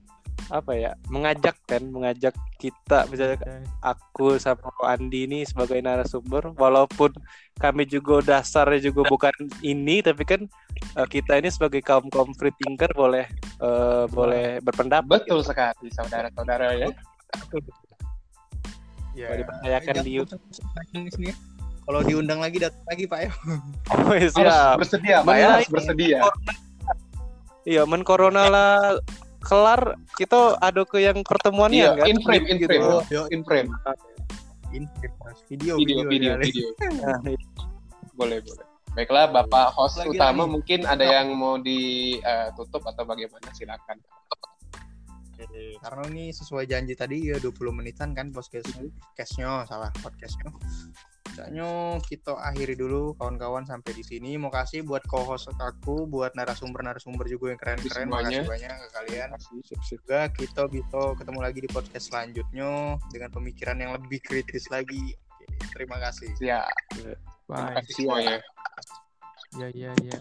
apa ya mengajak kan mengajak kita misalnya aku sama Andi ini sebagai narasumber walaupun kami juga dasarnya juga bukan ini tapi kan eh, kita ini sebagai kaum kaum free thinker boleh eh, boleh berpendapat Betul sekali, saudara-saudara ya. Ya. Boleh dipercayakan di sini ya. Kalau diundang lagi datang lagi Pak ya. oh, Harus siap bersedia, Pak ya, harus bersedia. iya men corona lah kelar kita ada ke yang pertemuannya Iya, kan in frame, in Gitu. frame. Oh, yo, In frame. in video Video, video, kali. video. Nah, Boleh, boleh. Baiklah, Bapak host Lagi, utama lagi. mungkin ada yang mau ditutup atau bagaimana? Silakan. Karena ini sesuai janji tadi ya 20 menitan kan podcastnya, podcastnya salah podcastnya. Kayaknya kita akhiri dulu kawan-kawan sampai di sini. Mau kasih buat co-host aku, buat narasumber-narasumber juga yang keren-keren. Makasih banyak ke kalian. Kasih. Juga kita bisa ketemu lagi di podcast selanjutnya dengan pemikiran yang lebih kritis lagi. Oke, terima kasih. Ya, terima Bye. kasih semuanya. Ya ya ya.